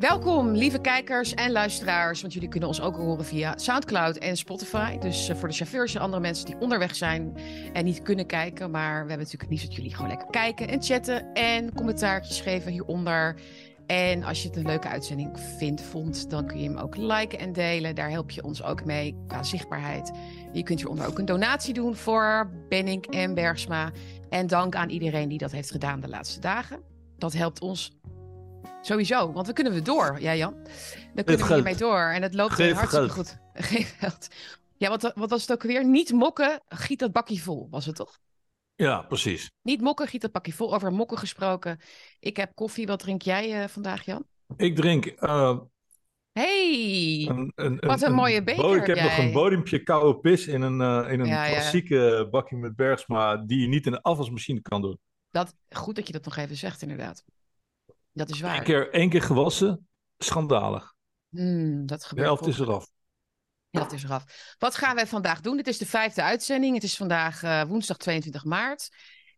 Welkom, lieve kijkers en luisteraars, want jullie kunnen ons ook horen via Soundcloud en Spotify. Dus eh, voor de chauffeurs en andere mensen die onderweg zijn en niet kunnen kijken. Maar we hebben natuurlijk liefst dat jullie gewoon lekker kijken en chatten en commentaartjes geven hieronder. En als je het een leuke uitzending vindt, vond, dan kun je hem ook liken en delen. Daar help je ons ook mee qua zichtbaarheid. Je kunt hieronder ook een donatie doen voor Benning en Bergsma. En dank aan iedereen die dat heeft gedaan de laatste dagen. Dat helpt ons Sowieso, want we kunnen we door, ja Jan. Dan kunnen we hiermee door. En het loopt Geef hartstikke geld. goed. Geef geld. Ja, wat, wat was het ook weer? Niet mokken, giet dat bakje vol, was het toch? Ja, precies. Niet mokken, giet dat bakje vol. Over mokken gesproken. Ik heb koffie. Wat drink jij eh, vandaag, Jan? Ik drink eh, Hey! een, een, Wat een mooie beker Ik heb nog een bodempje koude pis in een, eh, in een Ja, ja. klassieke bakje met Bergsma die je niet in de afwasmachine kan doen. Dat, goed dat je dat nog even zegt, inderdaad. Dat is waar. Eén keer, één keer gewassen, schandalig. Hmm, dat De gebeurt helft is eraf. Ja, dat is eraf. Wat gaan wij vandaag doen? Dit is de vijfde uitzending. Het is vandaag eh, woensdag 22 maart.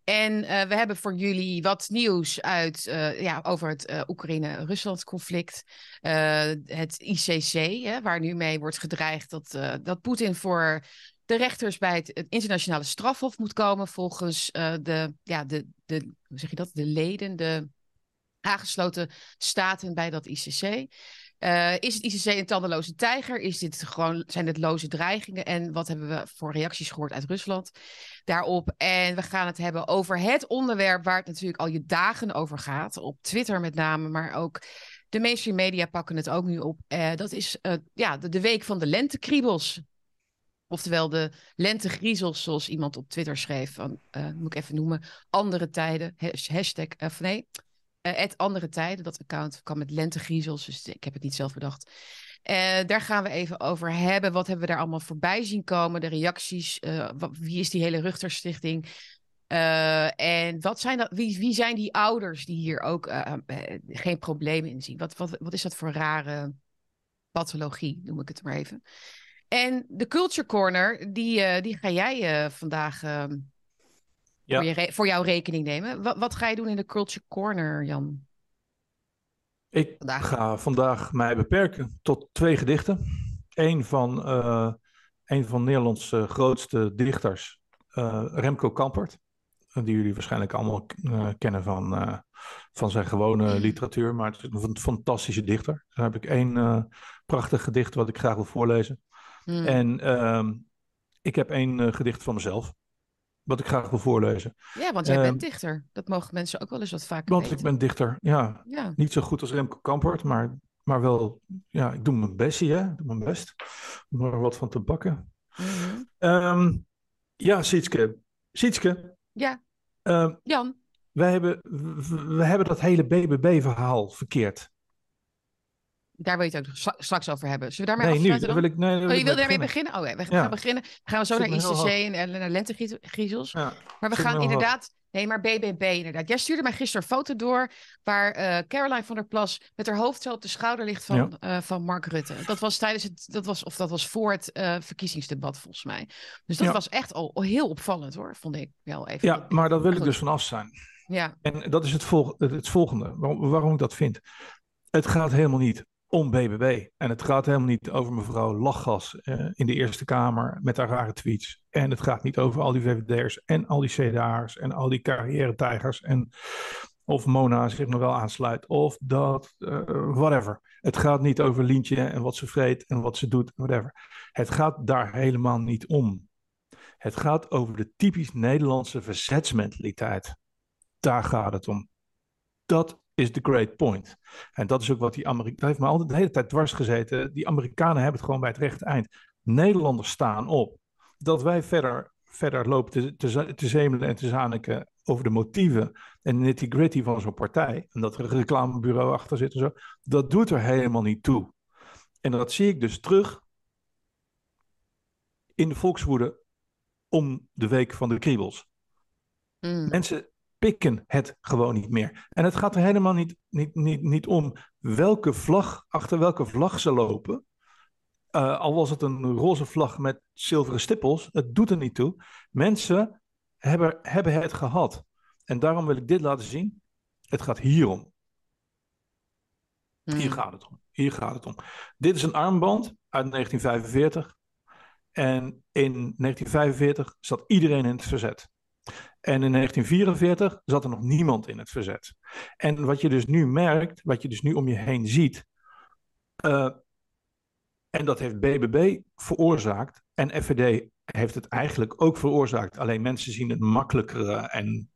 En eh, we hebben voor jullie wat nieuws uit, eh, ja, over het Oekraïne-Rusland-conflict. Het ICC, hè, waar nu mee wordt gedreigd dat, dat Poetin voor de rechters bij het, het internationale strafhof moet komen. Volgens de, ja, de, de, hoe zeg je dat? De leden, de aangesloten staten bij dat ICC. Eh, is het ICC een tandeloze tijger? Is dit gewoon, zijn dit loze dreigingen? En wat hebben we voor reacties gehoord uit Rusland daarop? En we gaan het hebben over het onderwerp waar het natuurlijk al je dagen over gaat. Op Twitter met name, maar ook de mainstream media pakken het ook nu op. Eh, dat is eh, ja, de, week van de lentekriebels. Oftewel de lentegriezels, zoals iemand op Twitter schreef. Van, moet ik even noemen, andere tijden. Has- Hashtag, of nee, het andere tijden, dat account kwam met lentegriezels, dus ik heb het niet zelf bedacht. Eh, daar gaan we even over hebben. Wat hebben we daar allemaal voorbij zien komen? De reacties. eh, wie is die hele Ruchterstichting? Eh, en wat zijn dat, wie, wie zijn die ouders die hier ook eh, eh, geen problemen in zien? Wat, wat, wat is dat voor rare pathologie, noem ik het maar even. En de Culture Corner, die, eh, die ga jij eh, vandaag eh, Ja. voor, je voor jouw rekening nemen. Wat, wat ga je doen in de Culture Corner, Jan? Ik Vandaag. ga vandaag mij beperken tot twee gedichten. Eén van, eh een van Nederlands grootste dichters, eh, Remco Kampert. eh, Die jullie waarschijnlijk allemaal kennen van, van zijn gewone literatuur. Maar het is een fantastische dichter. Dan heb ik één prachtig gedicht wat ik graag wil voorlezen. Hmm. En ehm, ik heb één gedicht van mezelf. Wat ik graag wil voorlezen. Ja, want jij Ehm, bent dichter. Dat mogen mensen ook wel eens wat vaker Want weten. ik ben dichter, ja. Ja. Niet zo goed als Remco Kampert, maar, maar wel, ja, ik doe mijn best, hè. Ik doe mijn best om er wat van te bakken. Mhm. Ehm, ja, Sietske. Sietske, Ja, ehm, Jan. wij hebben, we hebben dat hele BBB-verhaal verkeerd. Daar wil je het ook stra- straks over hebben. Zullen we daarmee Nee, nu. afsluiten dan? wil ik, nee, Oh, wil je wil mee daarmee beginnen. beginnen? Oh ja, we Ja. gaan beginnen. We gaan zo Zit naar ICC en, naar lentegriezels. Ja. Maar we gaan inderdaad... Nee, maar BBB inderdaad. Jij stuurde mij gisteren een foto door... waar eh, Caroline van der Plas met haar hoofd zo op de schouder ligt van, Ja. eh, van Mark Rutte. Dat was tijdens het... Dat was, of dat was voor het eh, verkiezingsdebat volgens mij. Dus dat Ja. was echt al al heel opvallend hoor, vond ik wel even. ja, maar daar wil ik dus vanaf zijn. Ja, En dat is het, volg het, het volgende, waarom, waarom ik dat vind. Het gaat helemaal niet om BBB. En het gaat helemaal niet over mevrouw Lachgas eh, in de Eerste Kamer met haar rare tweets. En het gaat niet over al die VVD'ers en al die CDA'ers en al die carrière-tijgers. En of Mona zich nog wel aansluit of dat, eh, whatever. Het gaat niet over Lientje en wat ze vreet en wat ze doet, whatever. Het gaat daar helemaal niet om. Het gaat over de typisch Nederlandse verzetsmentaliteit. Daar gaat het om. Dat is the great point. En dat is ook wat die Amerikanen. Dat heeft me altijd de hele tijd dwars gezeten. Die Amerikanen hebben het gewoon bij het rechte eind. Nederlanders staan op. Dat wij verder, verder lopen te, te, te zemelen en te zaniken over de motieven en de nitty-gritty van zo'n partij. En dat er een reclamebureau achter zit en zo. Dat doet er helemaal niet toe. En dat zie ik dus terug in de volkswoede om de week van de kriebels. Mm. Mensen pikken het gewoon niet meer. En het gaat er helemaal niet, niet, niet, niet om welke vlag, achter welke vlag ze lopen. Uh, al was het een roze vlag met zilveren stippels, het doet er niet toe. Mensen hebben, hebben het gehad. En daarom wil ik dit laten zien. Het gaat hierom. Hier mm. gaat het om. Hier gaat het om. Dit is een armband uit 1945. En in 1945 zat iedereen in het verzet. En in 1944 zat er nog niemand in het verzet. En wat je dus nu merkt, wat je dus nu om je heen ziet, uh, en dat heeft BBB veroorzaakt. En FVD heeft het eigenlijk ook veroorzaakt. Alleen mensen zien het makkelijkere en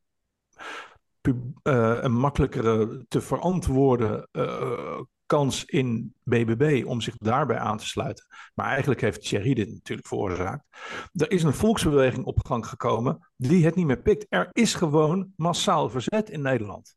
uh, een makkelijkere te verantwoorden uh, kans in BBB om zich daarbij aan te sluiten. Maar eigenlijk heeft Thierry dit natuurlijk veroorzaakt. Er is een volksbeweging op gang gekomen die het niet meer pikt. Er is gewoon massaal verzet in Nederland.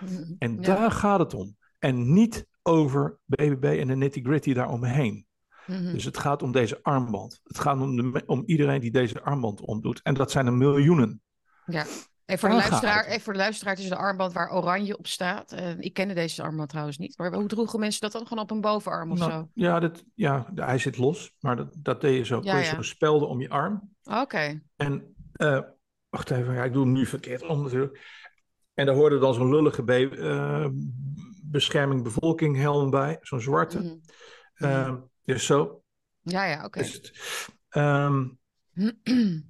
Mm-hmm. En daar gaat het om. En niet over BBB en de nitty-gritty daaromheen. Mm Dus het gaat om deze armband. Het gaat om, de, om iedereen die deze armband omdoet. En dat zijn er miljoenen. Ja. En voor, de luisteraar, even voor de luisteraar, het is een armband waar oranje op staat. Uh, ik kende deze armband trouwens niet. Maar hoe droegen mensen dat dan gewoon op een bovenarm of nou, zo? Ja, dat, ja, hij zit los. Maar dat, dat deed je zo. Ja, ja. Zo spelden om je arm. Oké. En, uh, wacht even, ja, ik doe hem nu verkeerd om natuurlijk. En daar hoorde dan zo'n lullige be uh, bescherming bevolking helm bij. Zo'n zwarte. Mm. Dus zo. Ja, ja, oké. Dus, um,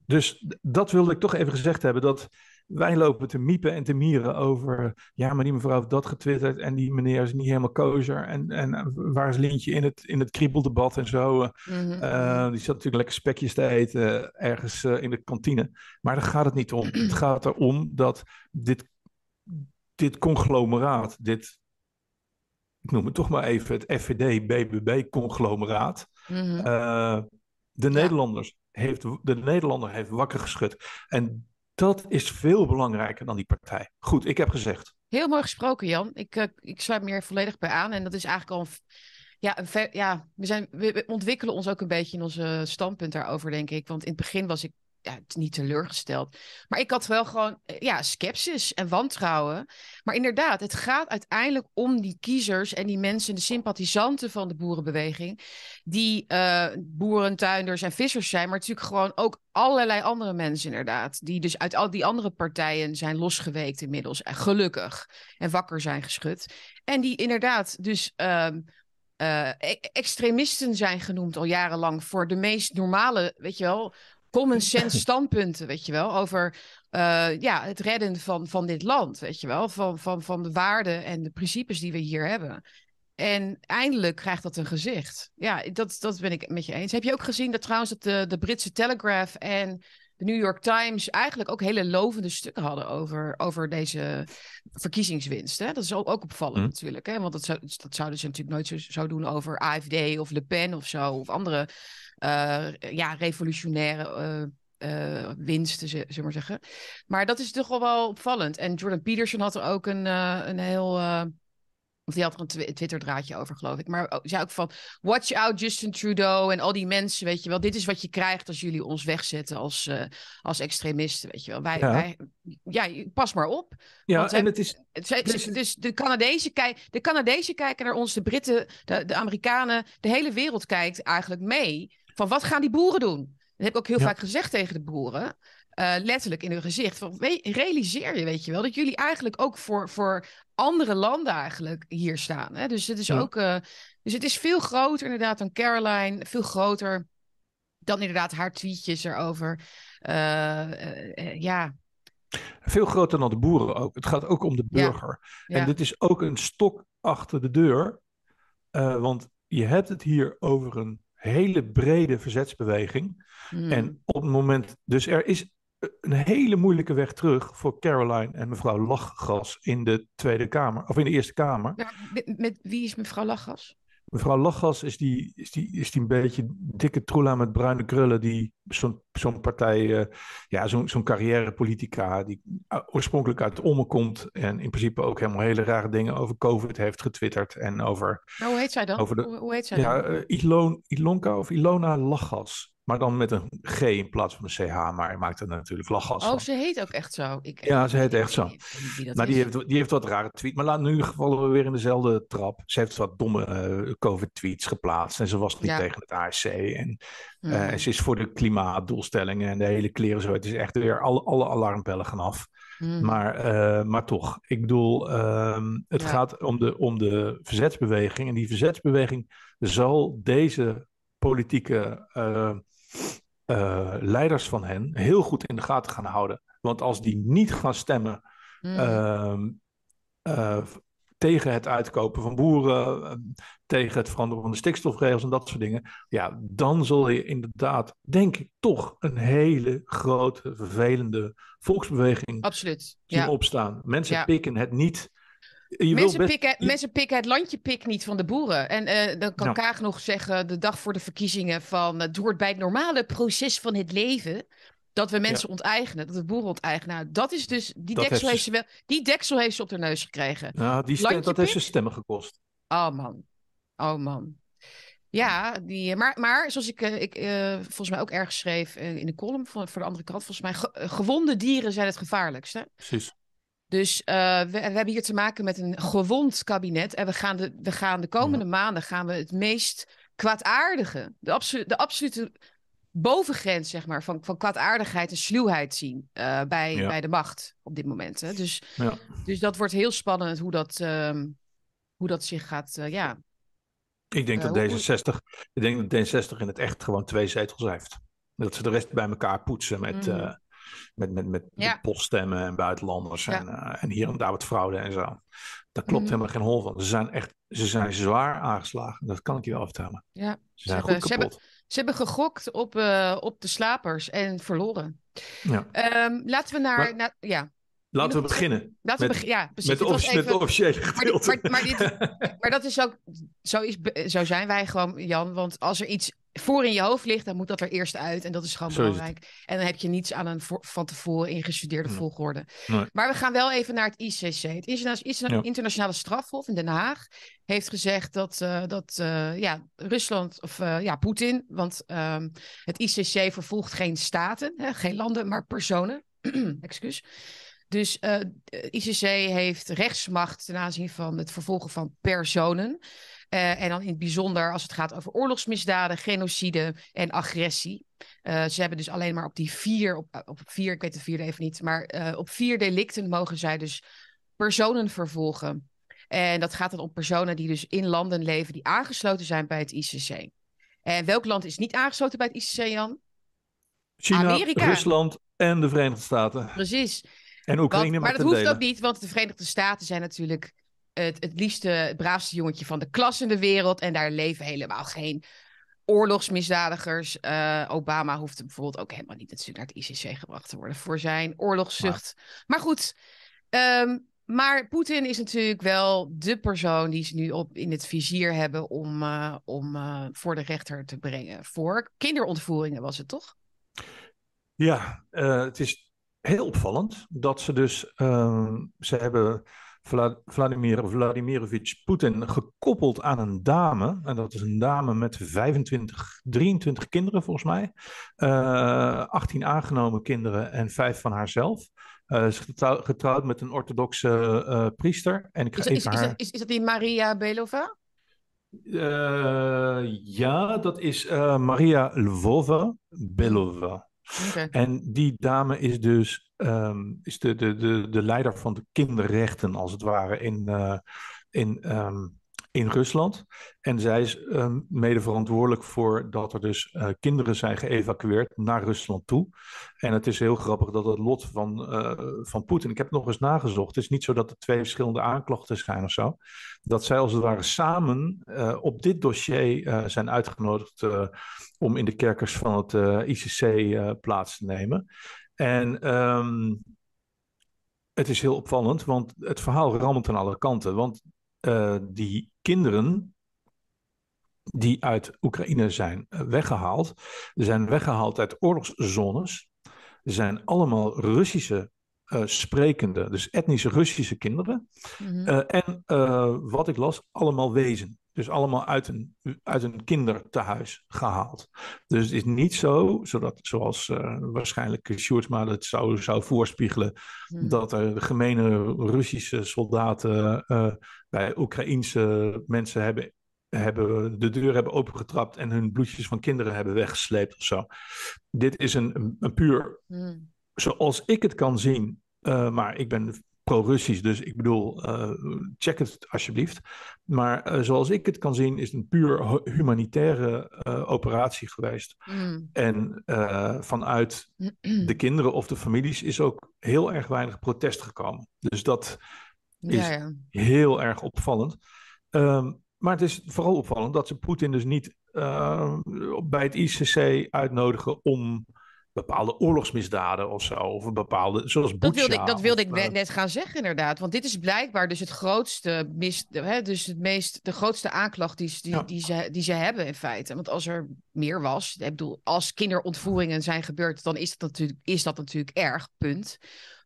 dus dat wilde ik toch even gezegd hebben. Dat wij lopen te miepen en te mieren over. Ja, maar die mevrouw heeft dat getwitterd. En die meneer is niet helemaal kosher. En, en waar is Lintje in het, in het kriebeldebat en zo? Mm die zat natuurlijk lekker spekjes te eten ergens uh, in de kantine. Maar daar gaat het niet om. het gaat erom dat dit, dit conglomeraat, dit. Ik noem het toch maar even het FVD-BBB-conglomeraat. Mm uh, de Nederlanders heeft, de Nederlander heeft wakker geschud. En dat is veel belangrijker dan die partij. Goed, ik heb gezegd. Heel mooi gesproken, Jan. Ik, uh, ik sluit me hier volledig bij aan. En dat is eigenlijk al een, ja, een ja we, zijn, we, ontwikkelen ons ook een beetje in onze standpunt daarover, denk ik. Want in het begin was ik ja, niet teleurgesteld. Maar ik had wel gewoon eh, ja, sceptisch en wantrouwen. Maar inderdaad, het gaat uiteindelijk om die kiezers en die mensen, de sympathisanten van de boerenbeweging. Die uh, boeren, tuinders en vissers zijn. Maar natuurlijk gewoon ook allerlei andere mensen, inderdaad. Die dus uit al die andere partijen zijn losgeweekt inmiddels. En gelukkig. En wakker zijn geschud. En die inderdaad dus. Uh, uh, extremisten zijn genoemd al jarenlang voor de meest normale, weet je wel, common sense standpunten, weet je wel, over uh, ja, het redden van, van dit land, weet je wel, van, van, van de waarden en de principes die we hier hebben. En eindelijk krijgt dat een gezicht. Ja, dat, dat ben ik met je eens. Heb je ook gezien dat trouwens dat de, de Britse Telegraph en de New York Times eigenlijk ook hele lovende stukken hadden over, over deze verkiezingswinst. Hè? Dat is ook, ook opvallend hm. natuurlijk. Hè? Want dat, zou, dat zouden ze natuurlijk nooit zo, zo doen over AFD of Le Pen of zo. Of andere uh, ja, revolutionaire uh, winsten, zullen we maar zeggen. Maar dat is toch wel, wel opvallend. En Jordan Peterson had er ook een, een heel of die had er een Twitter-draadje over, geloof ik. Maar zei ook van: Watch out, Justin Trudeau en al die mensen. Weet je wel, dit is wat je krijgt als jullie ons wegzetten als, uh, als extremisten. Weet je wel, wij, ja. wij, ja, pas maar op. Ja, en het is. Dus, dus de, Canadezen kijk, de Canadezen kijken naar ons, de Britten, de, de Amerikanen, de hele wereld kijkt eigenlijk mee. Van wat gaan die boeren doen? Dat heb ik ook heel vaak gezegd tegen de boeren. Uh, letterlijk in hun gezicht. Van, realiseer je, weet je wel, dat jullie eigenlijk ook voor, voor andere landen eigenlijk hier staan. Hè? Dus het is ook. Uh, dus het is veel groter inderdaad dan Caroline. Veel groter dan inderdaad haar tweetjes erover. Uh, ja. Veel groter dan de boeren ook. Het gaat ook om de burger. En dit is ook een stok achter de deur. want je hebt het hier over een hele brede verzetsbeweging. Hmm. En op het moment. Dus er is een hele moeilijke weg terug voor Caroline en mevrouw Lachgas in de Tweede Kamer, of in de Eerste Kamer. Ja, met, wie is mevrouw Lachgas? Mevrouw Lachgas is die, is die, is die een beetje dikke troela met bruine krullen, die zo'n zo'n partij, uh, ja, zo'n zo'n carrièrepolitica, die oorspronkelijk uit Ommen komt en in principe ook helemaal hele rare dingen over COVID heeft getwitterd en over... hoe heet zij dan? Over de, hoe, heet zij ja, dan? Uh, Ilon, Ilonka of Ilona Lachgas. Maar dan met een G in plaats van een CH. Maar hij maakt er natuurlijk lachgas Oh, ze heet ook echt zo. Ik, ja, ze heet echt zo. maar die heeft, die heeft wat rare tweets. Maar laat, nu gevallen we weer in dezelfde trap. Ze heeft wat domme uh, COVID-tweets geplaatst. En ze was niet tegen het ASC. En uh, mm. ze is voor de klimaatdoelstellingen en de hele kleren zo. Het is echt weer alle, alle alarmbellen gaan af. Hmm. Maar, eh, maar toch, ik bedoel, ehm, het Ja. gaat om de, om de verzetsbeweging. En die verzetsbeweging zal deze politieke eh, leiders van hen heel goed in de gaten gaan houden. Want als die niet gaan stemmen Hmm. ehm, eh, tegen het uitkopen van boeren, eh, tegen het veranderen van de stikstofregels en dat soort dingen, ja, dan zul je inderdaad, denk ik, toch een hele grote, vervelende volksbeweging Absoluut. zien Ja. opstaan. Mensen Ja. pikken het niet. Je Mensen, best- pikken, je- mensen pikken het landje pik niet van de boeren. En eh, dan kan. Kaag nog zeggen, de dag voor de verkiezingen, van eh, het hoort bij het normale proces van het leven. Dat we mensen onteigenen, dat we boeren onteigenen. Nou, dat is dus, die Dat deksel, heeft heeft ze- wel, die deksel heeft ze op haar neus gekregen. Nou, die stem, dat heeft ze stemmen gekost. Oh man, oh man. Ja, die, maar, maar zoals ik, eh, ik eh, volgens mij ook ergens schreef eh, in de column van, voor de andere kant, volgens mij, ge- eh, gewonde dieren zijn het gevaarlijkste. Precies. Dus eh, we, we hebben hier te maken met een gewond kabinet. En we gaan de, we gaan de komende maanden gaan we het meest kwaadaardige, de, absolu de absolute bovengrens zeg maar, van, van kwaadaardigheid en sluwheid zien eh, bij, Ja. bij de macht op dit moment. Hè. Dus, Ja. dus dat wordt heel spannend hoe dat, ehm, hoe dat zich gaat. eh, ja. Ik denk dat hoe- D66, ik denk dat D66 in het echt gewoon twee zetels heeft. Dat ze de rest bij elkaar poetsen met, Mhm. Met, met, met Ja. poststemmen en buitenlanders Ja. en, eh, en hier en daar wat fraude en zo. Daar klopt Mhm. helemaal geen hol van. Ze zijn echt, ze zijn zwaar aangeslagen. Dat kan ik je wel vertellen. Ja. Ze zijn hebben- goed ze hebben- kapot. Ze hebben gegokt op, eh, op de slapers en verloren. Ja. Ehm, laten we naar. Maar- ja, Laten we beginnen laten we met- beginnen. Ja, precies. met, met even- het officiële Maar, gedeelte. maar, maar, dit, maar dat is ook. Zo, is, zo zijn wij gewoon, Jan. Want als er iets voor in je hoofd ligt, dan moet dat er eerst uit. En dat is gewoon Zo is het. belangrijk. En dan heb je niets aan een van tevoren ingestudeerde Nee. volgorde. Nee. Maar we gaan wel even naar het ICC. Het Ja. Internationale Strafhof in Den Haag heeft gezegd dat, eh, dat eh, ja, Rusland, of eh, ja, Poetin, want ehm, het ICC vervolgt geen staten, hè, geen landen, maar personen. Excuus. Dus ICC heeft rechtsmacht ten aanzien van het vervolgen van personen. Eh, en dan in het bijzonder als het gaat over oorlogsmisdaden, genocide en agressie. Eh, ze hebben dus alleen maar op die vier, op, op vier, ik weet de vierde even niet, maar eh, op vier delicten mogen zij dus personen vervolgen. En dat gaat dan om personen die dus in landen leven die aangesloten zijn bij het ICC. En welk land is niet aangesloten bij het ICC, Jan? China, Amerika. Rusland en de Verenigde Staten. Precies. En Oekraïne maar maar dat hoeft ook niet, want de Verenigde Staten zijn natuurlijk het, het liefste, het braafste jongetje van de klas in de wereld. En daar leven helemaal geen oorlogsmisdadigers. Eh, Obama hoeft bijvoorbeeld ook helemaal niet natuurlijk naar het ICC gebracht te worden voor zijn oorlogszucht. Maar, goed, ehm, maar Poetin is natuurlijk wel de persoon die ze nu op, in het vizier hebben om, eh, om eh, voor de rechter te brengen. Voor kinderontvoeringen was het toch? Ja, het is heel opvallend dat ze dus, ehm, ze hebben Vla- Vladimir Vladimirovich Poetin gekoppeld aan een dame. En dat is een dame met 25, 23 kinderen volgens mij. Eh 18 aangenomen kinderen en 5 van haarzelf. Ze is getrouw- getrouwd met een orthodoxe eh, priester. En ik ga Is, is, even is, haar... dat- is, is dat die Maria Belova? Ja, dat is Maria Lvova Belova. En die dame is dus ehm, is de, de, de, de leider van de kinderrechten, als het ware, in, eh, in, ehm, in Rusland. En zij is ehm, mede verantwoordelijk voor dat er dus eh, kinderen zijn geëvacueerd naar Rusland toe. En het is heel grappig dat het lot van, eh, van Poetin, ik heb nog eens nagezocht, het is niet zo dat er twee verschillende aanklachten zijn of zo. Dat zij als het ware samen eh, op dit dossier zijn uitgenodigd om in de kerkers van het ICC plaats te nemen. En ehm, het is heel opvallend, want het verhaal rammelt aan alle kanten. Want die kinderen die uit Oekraïne zijn eh, weggehaald, zijn weggehaald uit oorlogszones, zijn allemaal Russische eh, sprekende, dus etnische Russische kinderen. Mhm. Eh, en eh, wat ik las, allemaal wezen. Dus allemaal uit een, uit een kindertehuis gehaald. Dus het is niet zo, zodat, zoals eh, waarschijnlijk Sjoerdsma het zou, zou voorspiegelen, Mhm. dat er gemene Russische soldaten eh, bij Oekraïense mensen hebben, hebben de deur hebben opengetrapt en hun bloedjes van kinderen hebben weggesleept of zo. Dit is een, een, een puur, Mhm. zoals ik het kan zien, maar ik ben pro-Russisch, dus ik bedoel, check het alsjeblieft. Maar zoals ik het kan zien, is het een puur humanitaire operatie geweest. Mm. En vanuit de kinderen of de families is ook heel erg weinig protest gekomen. Dus dat is Ja, ja. heel erg opvallend. Ehm, maar het is vooral opvallend dat ze Poetin dus niet eh, bij het ICC uitnodigen om bepaalde oorlogsmisdaden of zo, of een bepaalde, zoals Dat Butsja. wilde ik, dat wilde of, ik eh, net, net gaan zeggen, inderdaad. Want dit is blijkbaar dus het grootste mis, hè, dus het meest, de grootste aanklacht die, die, Ja. die, ze, die ze hebben in feite. Want als er meer was, ik bedoel, als kinderontvoeringen zijn gebeurd, dan is dat natuurlijk, is dat natuurlijk erg, punt.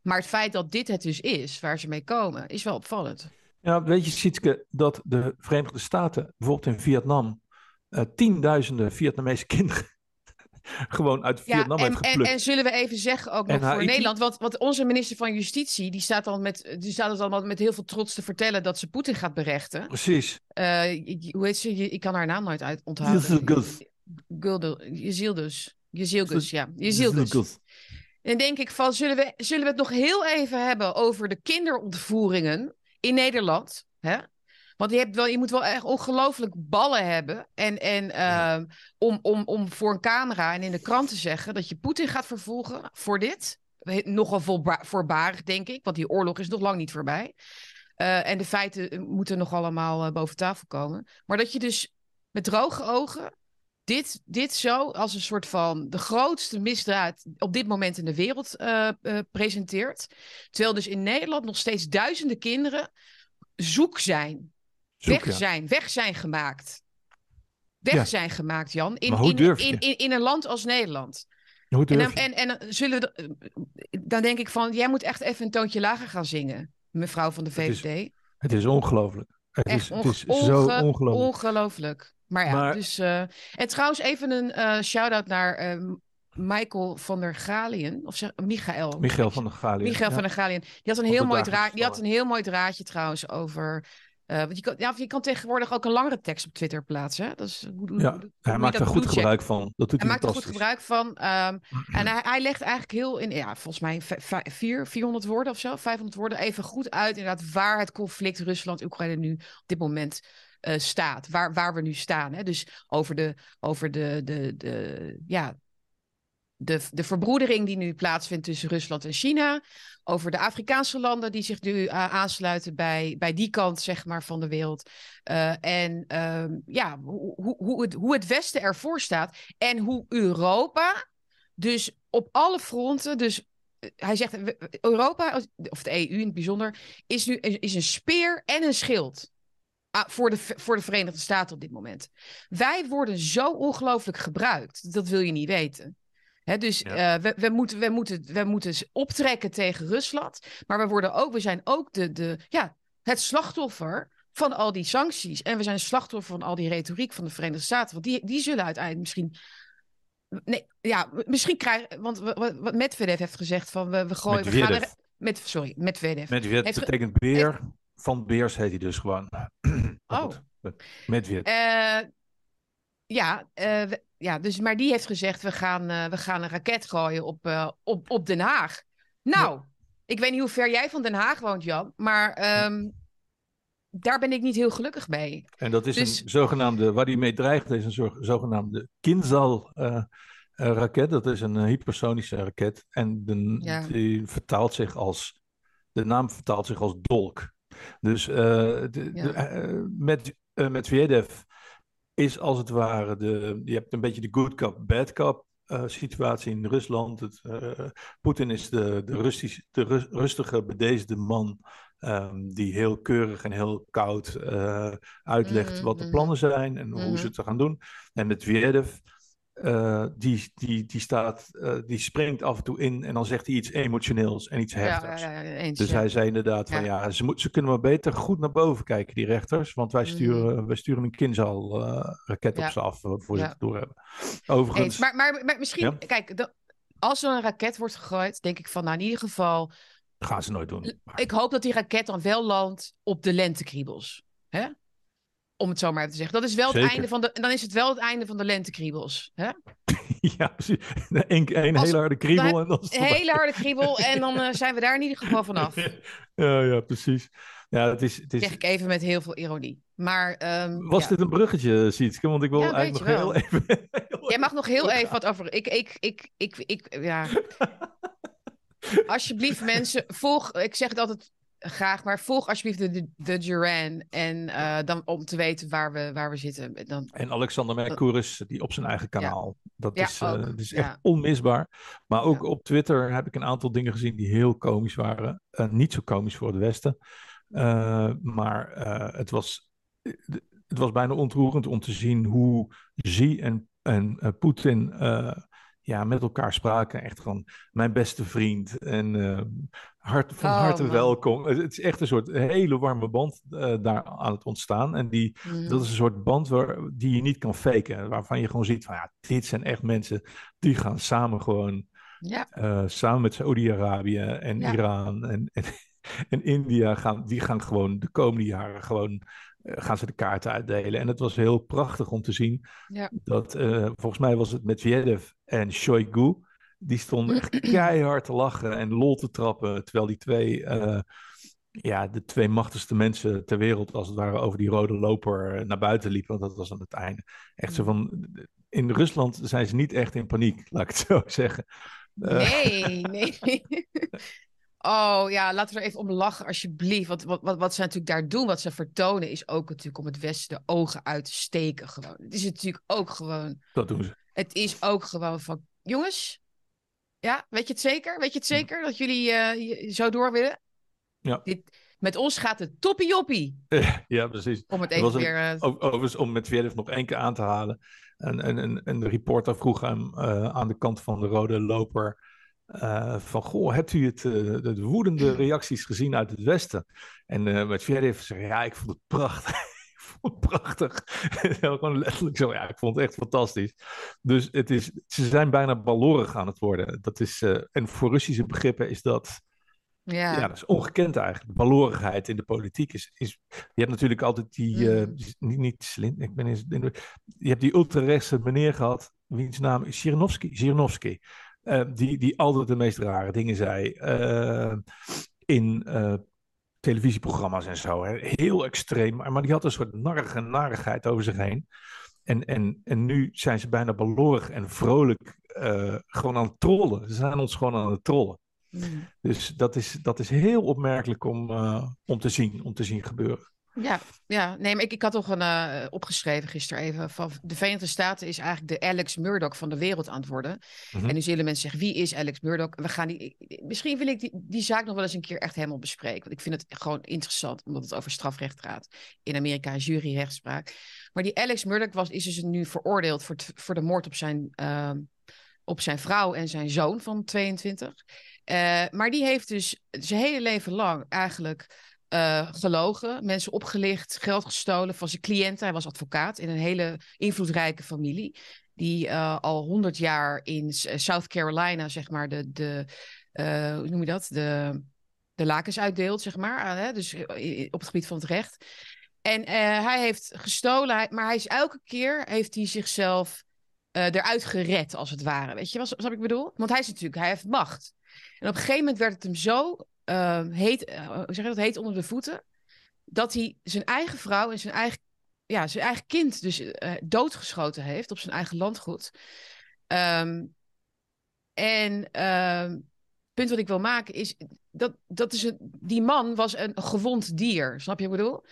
Maar het feit dat dit het dus is, waar ze mee komen, is wel opvallend. Ja, weet je, Sietske, dat de Verenigde Staten, bijvoorbeeld in Vietnam, eh, tienduizenden Vietnamese kinderen gewoon uit Ja, Vietnam en, heeft en, geplukt. en zullen we even zeggen ook nog voor? Nederland, want, want onze minister van Justitie, die staat dan met, die staat het allemaal met heel veel trots te vertellen dat ze Poetin gaat berechten. Precies. Eh, hoe heet ze? Je- Ik kan haar naam nooit uit onthouden. Jezildus. Jezilgus, ja. Jezilgus. Yildiz. En denk ik van, zullen we, zullen we het nog heel even hebben over de kinderontvoeringen in Nederland? Hè? Want je, hebt wel, je moet wel echt ongelooflijk ballen hebben. En, en, ehm, om, om, om voor een camera en in de krant te zeggen dat je Poetin gaat vervolgen voor dit. Nogal voorbarig, denk ik. Want die oorlog is nog lang niet voorbij. Eh, en de feiten moeten nog allemaal eh, boven tafel komen. Maar dat je dus met droge ogen dit, dit zo als een soort van de grootste misdaad op dit moment in de wereld eh, eh, presenteert. Terwijl dus in Nederland nog steeds duizenden kinderen zoek zijn. Zoek, weg ja. zijn, weg zijn gemaakt. Weg Ja. zijn gemaakt, Jan. In, Maar hoe in, durf je? in, in, in een land als Nederland. Hoe En durf dan, je? en, en zullen we. Dan denk ik van, jij moet echt even een toontje lager gaan zingen, mevrouw van de Het is VVD. Het is ongelooflijk. Het is, het onge- is zo onge- ongelooflijk. Ongelooflijk. Maar ja, Maar- dus. eh, en trouwens, even een eh shout-out naar eh, Michael van der Galien. Of zeg, Michael. Michael van der Galien. Michael ja. van der Galien. Die had een heel mooi draadje. Die had een heel mooi draadje trouwens over. Eh, want je kan, ja, je kan tegenwoordig ook een langere tekst op Twitter plaatsen. hè. Dat is, hoe, hoe- Ja, hoe- Hij maakt er goed gebruik van. Dat doet Hij hij, maakt er goed gebruik van. ehm, en hij, hij legt eigenlijk heel in, ja, volgens mij vier, 400 woorden of zo, 500 woorden, even goed uit inderdaad waar het conflict Rusland-Oekraïne nu op dit moment eh, staat. Waar, waar we nu staan. Hè? Dus over de, over de, de, de, ja, de, de verbroedering die nu plaatsvindt tussen Rusland en China. Over de Afrikaanse landen die zich nu eh, aansluiten bij, bij die kant zeg maar, van de wereld. Eh, en ehm, ja, hoe, hoe, het, hoe het Westen ervoor staat. En hoe Europa dus op alle fronten. Dus eh, hij zegt, Europa, of de EU in het bijzonder, is nu is een speer en een schild. ah, Voor de, voor de Verenigde Staten op dit moment. Wij worden zo ongelooflijk gebruikt. Dat wil je niet weten. Dus Ja. eh, we, we, moeten, we, moeten, we moeten optrekken tegen Rusland. Maar we, worden ook, we zijn ook de, de, ja, het slachtoffer van al die sancties. En we zijn slachtoffer van al die retoriek van de Verenigde Staten. Want die, die zullen uiteindelijk misschien. Nee, ja, misschien krijgen. Want wat, Medvedev heeft gezegd van we, we gooien. We gaan Medvedev. er, met, sorry, Medvedev. Medved Heeft betekent beer. Van Beers heet hij dus gewoon. Oh. Eh, ja, eh, we- ja dus, maar die heeft gezegd: we gaan, eh, we gaan een raket gooien op, eh, op, op Den Haag. Nou, ik weet niet hoe ver jij van Den Haag woont, Jan, maar ehm, daar ben ik niet heel gelukkig mee. En dat is dus- een zogenaamde, waar hij mee dreigt, is een zo- zogenaamde Kinzhal-raket. dat is een eh, hypersonische raket. En de, Ja. die vertaalt zich als, de naam vertaalt zich als dolk. Dus eh de, Ja. de, eh, met, eh, Medvedev is als het ware, de, je hebt een beetje de good cop, bad cop eh, situatie in Rusland. Het, eh, Poetin is de, de, de rus- rustige, bedeesde man. ehm, die heel keurig en heel koud eh, uitlegt Mhm, wat de mhm. plannen zijn en hoe ze het gaan doen. En Medvedev, eh die, die, die, staat, eh, die springt af en toe in en dan zegt hij iets emotioneels en iets ja, heftigs. ja, ja, eens. Dus hij zei inderdaad van ja, ze, moet, ze kunnen maar beter goed naar boven kijken, die rechters. Want wij Mhm. sturen, wij sturen een Kinzhal-raket Ja. op ze af eh, voor ze het doorhebben. Overigens, Eens. Maar, maar, maar misschien, kijk, de- als er een raket wordt gegooid, denk ik van, nou in ieder geval, gaan ze nooit doen. Maar- ik hoop dat die raket dan wel landt op de lentekriebels. Hè? Om het zo maar te zeggen. Dat is wel het einde van de, dan is het wel het einde van de lentekriebels. Hè? ja, precies. Een, een hele harde kriebel. En dan een hele harde kriebel en dan uh, zijn we daar in ieder geval vanaf. ja, ja, precies. Ja, het is, het is... Zeg ik even met heel veel ironie. Maar, um, Was ja. dit een bruggetje, Sietske? Want ik wil Ja, eigenlijk nog heel even... Jij mag nog heel even wat over. Ik, ik, ik, ik, ik, ja. Alsjeblieft, mensen, volg. Ik zeg het altijd graag, maar volg alsjeblieft de, de, Duran. En eh, dan om te weten waar we, waar we zitten. Dan, En Alexander Mercouris, die op zijn eigen kanaal. Dat is, eh, dat is Ja. echt onmisbaar. Maar ook op Twitter heb ik een aantal dingen gezien die heel komisch waren. Eh, niet zo komisch voor het Westen. Eh, maar eh, het, was, het was bijna ontroerend om te zien hoe Xi en, en eh, Poetin eh, ja, met elkaar spraken. Echt van mijn beste vriend. En eh, hart, van Oh, harte man. welkom. Het is echt een soort hele warme band eh, daar aan het ontstaan. En die, Mm. dat is een soort band waar, die je niet kan faken. Waarvan je gewoon ziet van ja, dit zijn echt mensen die gaan samen gewoon ja, eh, samen met Saudi-Arabië en Ja. Iran en, en, en India gaan, die gaan gewoon de komende jaren gewoon eh, gaan ze de kaarten uitdelen. En het was heel prachtig om te zien Ja. dat eh, volgens mij was het Medvedev en Shoigu. Die stonden echt keihard te lachen en lol te trappen. Terwijl die twee, eh, ja, de twee machtigste mensen ter wereld, als het ware, over die rode loper naar buiten liepen. Want dat was aan het einde. Echt zo van. In Rusland zijn ze niet echt in paniek, laat ik het zo zeggen. Nee, nee. Oh ja, laten we er even om lachen, alsjeblieft. Want wat, wat, wat ze natuurlijk daar doen, wat ze vertonen, is ook natuurlijk om het Westen de ogen uit te steken. Gewoon. Het is natuurlijk ook gewoon. dat doen ze. Het is ook gewoon van. Jongens, ja, weet je het zeker? Weet je het zeker dat jullie eh, zo door willen? Ja. Dit, met ons gaat het toppie joppie. ja, precies. Om het even een- weer. eh, Overigens, om met Medvedev nog één keer aan te halen. En, en, en, en de reporter vroeg hem eh, aan de kant van de rode loper. Eh, van, goh, hebt u het, eh, de, de woedende reacties gezien uit het Westen? En eh Medvedev zei, ja, ik vond het prachtig. ik vond het prachtig. Gewoon letterlijk zo, ja, ik vond het echt fantastisch. Dus het is, ze zijn bijna ballorig aan het worden. Dat is, en voor Russische begrippen is dat... ja. Ja, dat is ongekend eigenlijk. De balorigheid in de politiek is... is je hebt natuurlijk altijd die... Mm. niet, niet Slin, ik ben eens... je hebt die ultrarechtse meneer gehad, wiens naam is Zhirinovsky. Zhirinovsky. Eh, die, die altijd de meest rare dingen zei. eh, in eh, televisieprogramma's en zo. Hè. Heel extreem. Maar, maar die had een soort narrige narigheid over zich heen. En, en, en nu zijn ze bijna balorig en vrolijk gewoon aan het trollen. Ze zijn ons gewoon aan het trollen. Mm. Dus dat is, dat is heel opmerkelijk om, om, te zien, om te zien gebeuren. Ja, ja, nee, maar ik, ik had toch een eh, opgeschreven gisteren even van de Verenigde Staten is eigenlijk de Alex Murdoch van de wereld aan het worden. Mhm. En nu zullen mensen zeggen, wie is Alex Murdoch? We gaan die, misschien wil ik die, die zaak nog wel eens een keer echt helemaal bespreken. Want ik vind het gewoon interessant, omdat het over strafrecht gaat. In Amerika juryrechtspraak. Maar die Alex Murdoch was, is dus nu veroordeeld voor, voor de moord op zijn, ehm, op zijn vrouw en zijn zoon van 22. Eh, maar die heeft dus zijn hele leven lang eigenlijk eh, gelogen, mensen opgelicht, geld gestolen van zijn cliënten. Hij was advocaat in een hele invloedrijke familie. Die eh, al honderd jaar in eh, South Carolina, zeg maar, de, de eh, hoe noem je dat? De, de lakens uitdeelt, zeg maar. hè? Dus op het gebied van het recht. En hij heeft gestolen, maar hij is elke keer heeft hij zichzelf eruit gered, als het ware. Weet je wat, wat ik bedoel? Want hij is natuurlijk, hij heeft macht. En op een gegeven moment werd het hem zo eh, heet, hoe zeg je dat, heet onder de voeten, dat hij zijn eigen vrouw en zijn eigen, ja, zijn eigen kind dus eh, doodgeschoten heeft op zijn eigen landgoed. Ehm, en ehm, het punt wat ik wil maken is, dat, dat is een, die man was een gewond dier, snap je wat ik bedoel?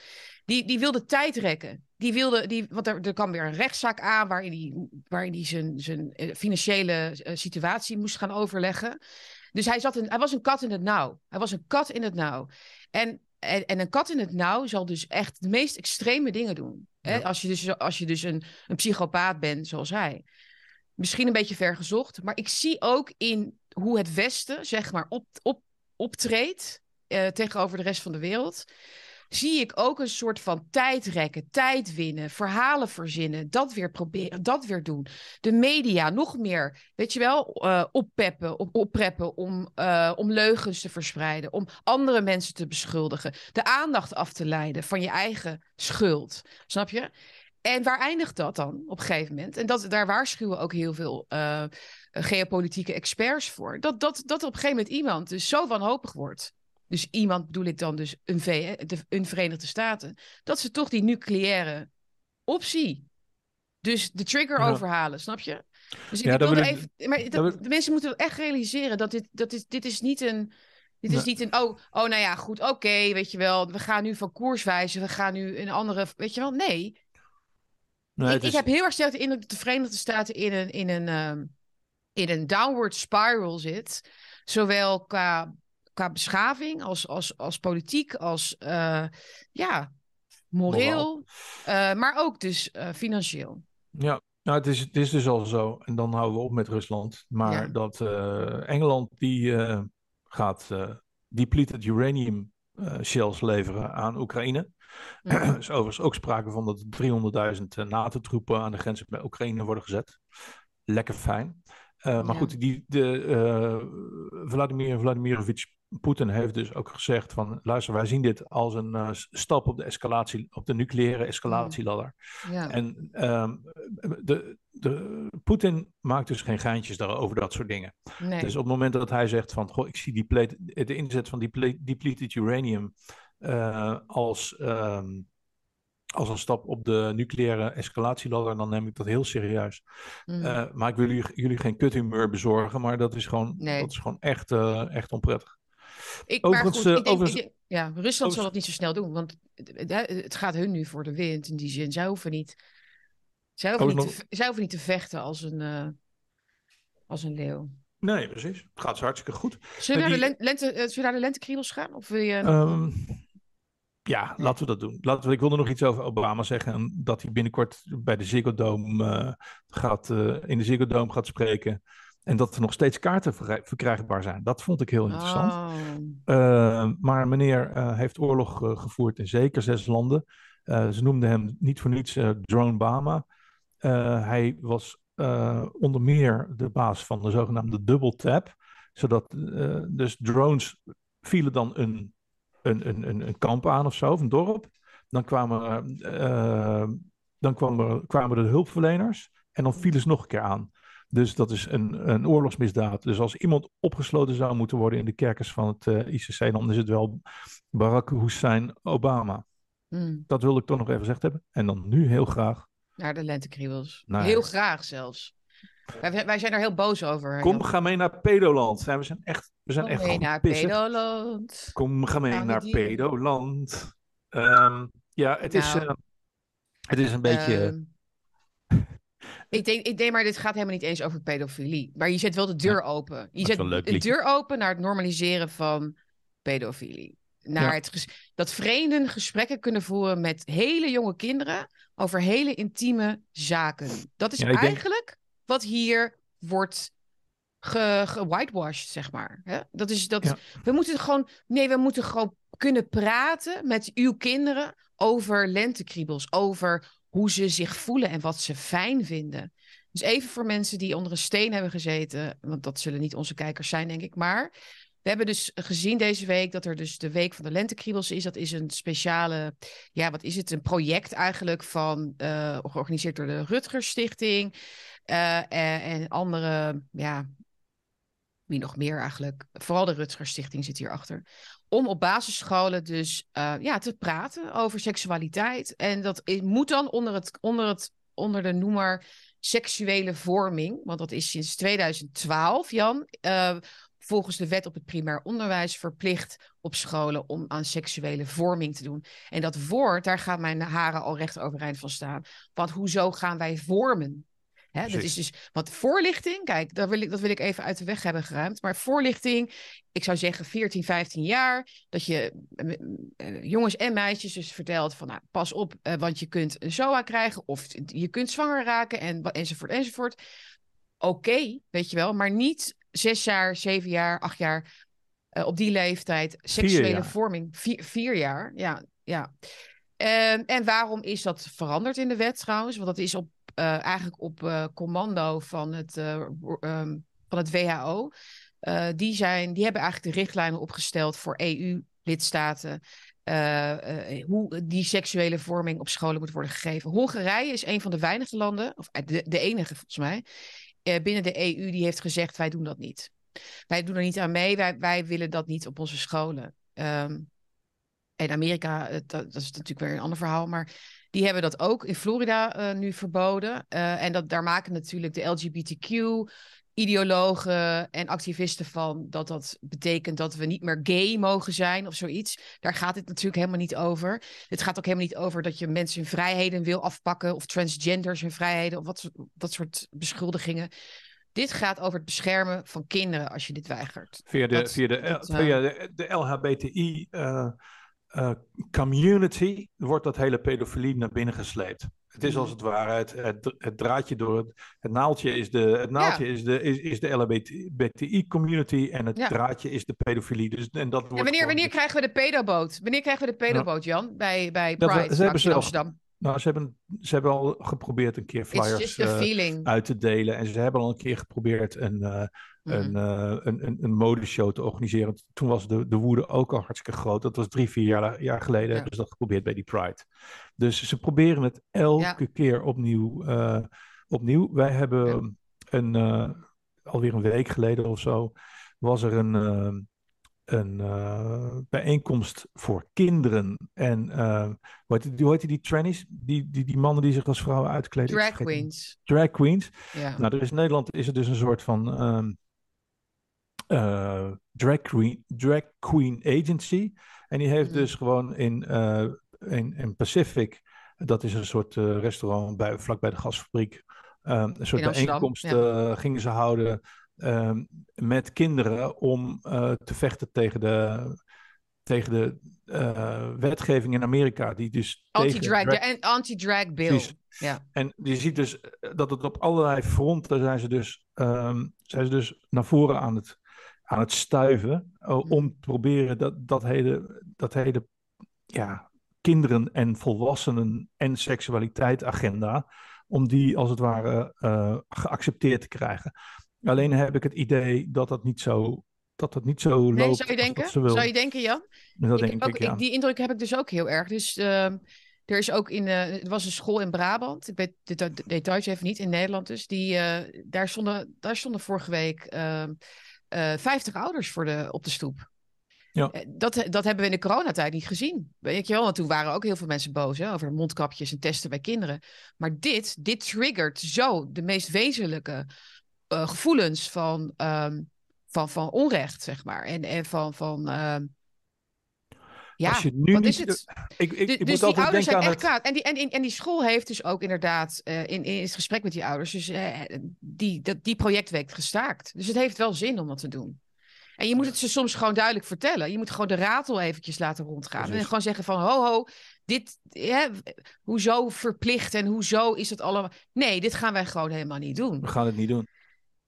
Die, die wilde tijd rekken. Die wilde, die, want er, er kwam weer een rechtszaak aan waarin hij waarin die zijn, zijn eh, financiële situatie moest gaan overleggen. Dus hij, zat een, hij was een kat in het nauw. Hij was een kat in het nauw. En, en, en een kat in het nauw zal dus echt de meest extreme dingen doen. Hè? Ja. Als je dus, als je dus een, een psychopaat bent zoals hij. Misschien een beetje vergezocht. Maar ik zie ook in hoe het Westen, zeg maar, op, op, optreedt eh, tegenover de rest van de wereld zie ik ook een soort van tijd rekken, tijd winnen, verhalen verzinnen, dat weer proberen, dat weer doen. De media nog meer, weet je wel, eh, oppeppen, op, oppreppen om, eh, om leugens te verspreiden, om andere mensen te beschuldigen, de aandacht af te leiden van je eigen schuld. Snap je? en waar eindigt dat dan op een gegeven moment? En dat, daar waarschuwen ook heel veel uh, geopolitieke experts voor. Dat, dat, dat op een gegeven moment iemand dus zo wanhopig wordt. Dus iemand bedoel ik dan dus een, v, de, een Verenigde Staten. Dat ze toch die nucleaire optie. Dus de trigger overhalen, snap je? Dus ik, ja, wilde even. Maar dat, de mensen moeten echt realiseren dat dit, dat dit, dit is niet een. Dit is niet een. Oh, oh, nou ja, goed, oké, weet je wel. We gaan nu van koers wijzen. We gaan nu een andere. Weet je wel, nee. nee ik, ik, heb heel erg sterk de indruk dat de Verenigde Staten in een, in een, um, in een downward spiral zit. Zowel qua, qua beschaving als, als, als politiek, als uh, ja, moreel, uh, maar ook dus uh, financieel. Ja, nou, het is, het is dus al zo, en dan houden we op met Rusland, maar dat uh, Engeland die uh, gaat uh, depleted uranium shells leveren aan Oekraïne. Ja. er is overigens ook sprake van dat 300.000 NATO-troepen aan de grens met Oekraïne worden gezet. Lekker fijn. maar ja. goed, die, de, Vladimir Vladimirovich Poetin heeft dus ook gezegd van, luister, wij zien dit als een uh, stap op de escalatie, op de nucleaire escalatieladder. Ja. En um, de, de, Poetin maakt dus geen geintjes over dat soort dingen. Nee. Dus op het moment dat hij zegt van, goh, ik zie die plate, de inzet van die depleted uranium uh, als, um, als een stap op de nucleaire escalatieladder, dan neem ik dat heel serieus. Mm. Uh, maar ik wil jullie, jullie geen kuthumeur bezorgen, maar dat is gewoon, nee. dat is gewoon echt, echt onprettig. Ik, overigens, maar goed, ik denk, ja, Rusland zal het niet zo snel doen, want het gaat hun nu voor de wind in die zin. Zij hoeven niet, zij hoeven niet, te, zij hoeven niet te vechten als een, uh, als een leeuw. Nee, precies. Het gaat hartstikke goed. Zullen we, naar, de lente, uh, zullen naar de lentekriebels gaan? Of wil je... Um, ja, laten we dat doen. Laten we, ik wilde nog iets over Obama zeggen. Dat hij binnenkort bij de Ziggo Dome, uh, gaat, in de Ziggo Dome gaat spreken. En dat er nog steeds kaarten verkrijgbaar zijn. Dat vond ik heel interessant. Oh. Uh, maar meneer uh, heeft oorlog uh, gevoerd in zeker zes landen. ze noemden hem niet voor niets Drone Bama. hij was onder meer de baas van de zogenaamde double tap. Zodat dus drones vielen dan een, een, een, een kamp aan of zo, of een dorp. Dan kwamen, dan kwamen, kwamen de hulpverleners en dan vielen ze nog een keer aan. Dus dat is een, een oorlogsmisdaad. Dus als iemand opgesloten zou moeten worden in de kerkers van het uh, eh, ICC, dan is het wel Barack Hussein Obama. Mm. Dat wilde ik toch nog even gezegd hebben. En dan nu heel graag. Naar de lentekriebels. Nou, heel graag zelfs. Wij, wij, zijn er heel boos over. Kom, ga mee naar Pedoland. we zijn echt, we zijn Kom echt mee naar Pedoland. Kom, ga mee naar Pedoland. Um, ja, het, nou, is, uh, het is een beetje... Ehm, ik denk, ik denk, maar dit gaat helemaal niet eens over pedofilie. Maar je zet wel de deur open. Je zet de deur open naar het normaliseren van pedofilie. Naar het dat vreemden gesprekken kunnen voeren met hele jonge kinderen over hele intieme zaken. Dat is eigenlijk wat hier wordt gewhitewashed, zeg maar. Hè? Dat is dat. We moeten gewoon. Nee, we moeten gewoon kunnen praten met uw kinderen over lentekriebels, over hoe ze zich voelen en wat ze fijn vinden. Dus even voor mensen die onder een steen hebben gezeten, want dat zullen niet onze kijkers zijn, denk ik. Maar we hebben dus gezien deze week dat er dus de Week van de Lentekriebels is. Dat is een speciale, ja, wat is het? Een project eigenlijk van, uh, georganiseerd door de Rutgers Stichting. Uh, en, andere, ja, wie nog meer eigenlijk. Vooral de Rutgers Stichting zit hierachter om op basisscholen dus uh, ja, te praten over seksualiteit. En dat moet dan onder, het, onder, het, onder de noemer seksuele vorming. Want dat is sinds 2012, Jan. Uh, volgens de wet op het primair onderwijs verplicht op scholen om aan seksuele vorming te doen. En dat woord, daar gaan mijn haren al recht overeind van staan. Want hoezo gaan wij vormen? Hè, dat is dus, want voorlichting, kijk, dat wil, ik, dat wil ik even uit de weg hebben geruimd. Maar voorlichting, ik zou zeggen 14, 15 jaar, dat je uh, jongens en meisjes dus vertelt van, nou, pas op, uh, want je kunt een SOA krijgen of je kunt zwanger raken en, enzovoort, enzovoort. Oké, weet je wel, maar niet zes jaar, zeven jaar, acht jaar uh, op die leeftijd seksuele vorming. Vier, vier jaar, ja, ja. Uh, en waarom is dat veranderd in de wet trouwens? Want dat is op uh, eigenlijk op uh, commando van het, uh, um, van het WHO. die, zijn, die hebben eigenlijk de richtlijnen opgesteld voor EU-lidstaten. hoe die seksuele vorming op scholen moet worden gegeven. Hongarije is een van de weinige landen, of de, de enige volgens mij, binnen de EU die heeft gezegd: wij doen dat niet. Wij doen er niet aan mee, wij, wij willen dat niet op onze scholen. Um, in Amerika, dat, is natuurlijk weer een ander verhaal, maar die hebben dat ook in Florida uh, nu verboden. Uh, en dat, daar maken natuurlijk de LGBTQ ideologen en activisten van dat dat betekent dat we niet meer gay mogen zijn of zoiets. Daar gaat het natuurlijk helemaal niet over. Het gaat ook helemaal niet over dat je mensen hun vrijheden wil afpakken of transgenders hun vrijheden of wat, dat soort beschuldigingen. Dit gaat over het beschermen van kinderen als je dit weigert. Via de, via de, dat, via de, de LHBTI uh, uh, community wordt dat hele pedofilie naar binnen gesleept. Het is als het ware het, het, het draadje door het, het naaldje is de, het naaldje is de, is, is de LHBTI community en het draadje is de pedofilie. Dus, en dat wordt en wanneer, wanneer krijgen we de pedoboot? Wanneer krijgen we de pedoboot, Jan? Bij, bij Pride, dat, ze Amsterdam. Nou, ze hebben, ze hebben al geprobeerd een keer flyers uh, uit te delen. En ze hebben al een keer geprobeerd een, uh, een, uh, een, een, een modeshow te organiseren. Toen was de, de woede ook al hartstikke groot. Dat was drie, vier jaar, jaar geleden. Ja. Hebben ze dat geprobeerd bij die Pride. Dus ze proberen het elke ja. keer opnieuw, opnieuw. Wij hebben een, alweer een week geleden of zo, was er een een uh, bijeenkomst voor kinderen. En uh, hoe, heet, hoe heet die, die trannies? Die, die, die mannen die zich als vrouwen uitkleden. Drag queens. Drag queens. Ja. Nou, er is in Nederland is er dus een soort van um, uh, drag, queen, drag queen agency. En die heeft mm. dus gewoon in, in, in Pacific, dat is een soort restaurant bij, vlak bij de gasfabriek, um, een soort bijeenkomst ja. gingen ze houden Ehm, met kinderen om uh, te vechten tegen de, tegen de uh, wetgeving in Amerika. Die dus anti-drag, de anti-drag bill. Ja. En je ziet dus eh, dat het op allerlei fronten zijn ze dus, um, zijn ze dus naar voren aan het, aan het stuiven. Uh, om te proberen dat, dat hele, dat hele ja, kinderen en volwassenen en seksualiteit agenda. Om die als het ware uh, geaccepteerd te krijgen. Alleen heb ik het idee dat dat niet zo, dat dat niet zo nee, loopt. Zou je denken? Zou je denken, Jan? Dat ik denk ook, ik, ja. Die indruk heb ik dus ook heel erg. Dus uh, er is ook in, uh, er was een school in Brabant. Ik weet de details even niet in Nederland. Dus die, daar stonden, daar stonden vorige week 50 ouders voor de, op de stoep. Ja. Dat, dat hebben we in de coronatijd niet gezien. Weet je wel, want toen waren ook heel veel mensen boos hè, over mondkapjes en testen bij kinderen. Maar dit, dit triggert zo de meest wezenlijke uh, gevoelens van, um, van, van onrecht, zeg maar. En, en van. van um, ja, Als je nu wat niet, is het? Ik, ik, ik dus die ouders zijn echt het... kwaad. En die, en, en die school heeft dus ook inderdaad uh, in, in het gesprek met die ouders, dus uh, die, dat, die projectweek gestaakt. Dus het heeft wel zin om dat te doen. En je moet het ze soms gewoon duidelijk vertellen. Je moet gewoon de ratel eventjes laten rondgaan. Precies. En gewoon zeggen van, ho ho, dit, hè, hoezo verplicht en hoezo is het allemaal... Nee, dit gaan wij gewoon helemaal niet doen. We gaan het niet doen.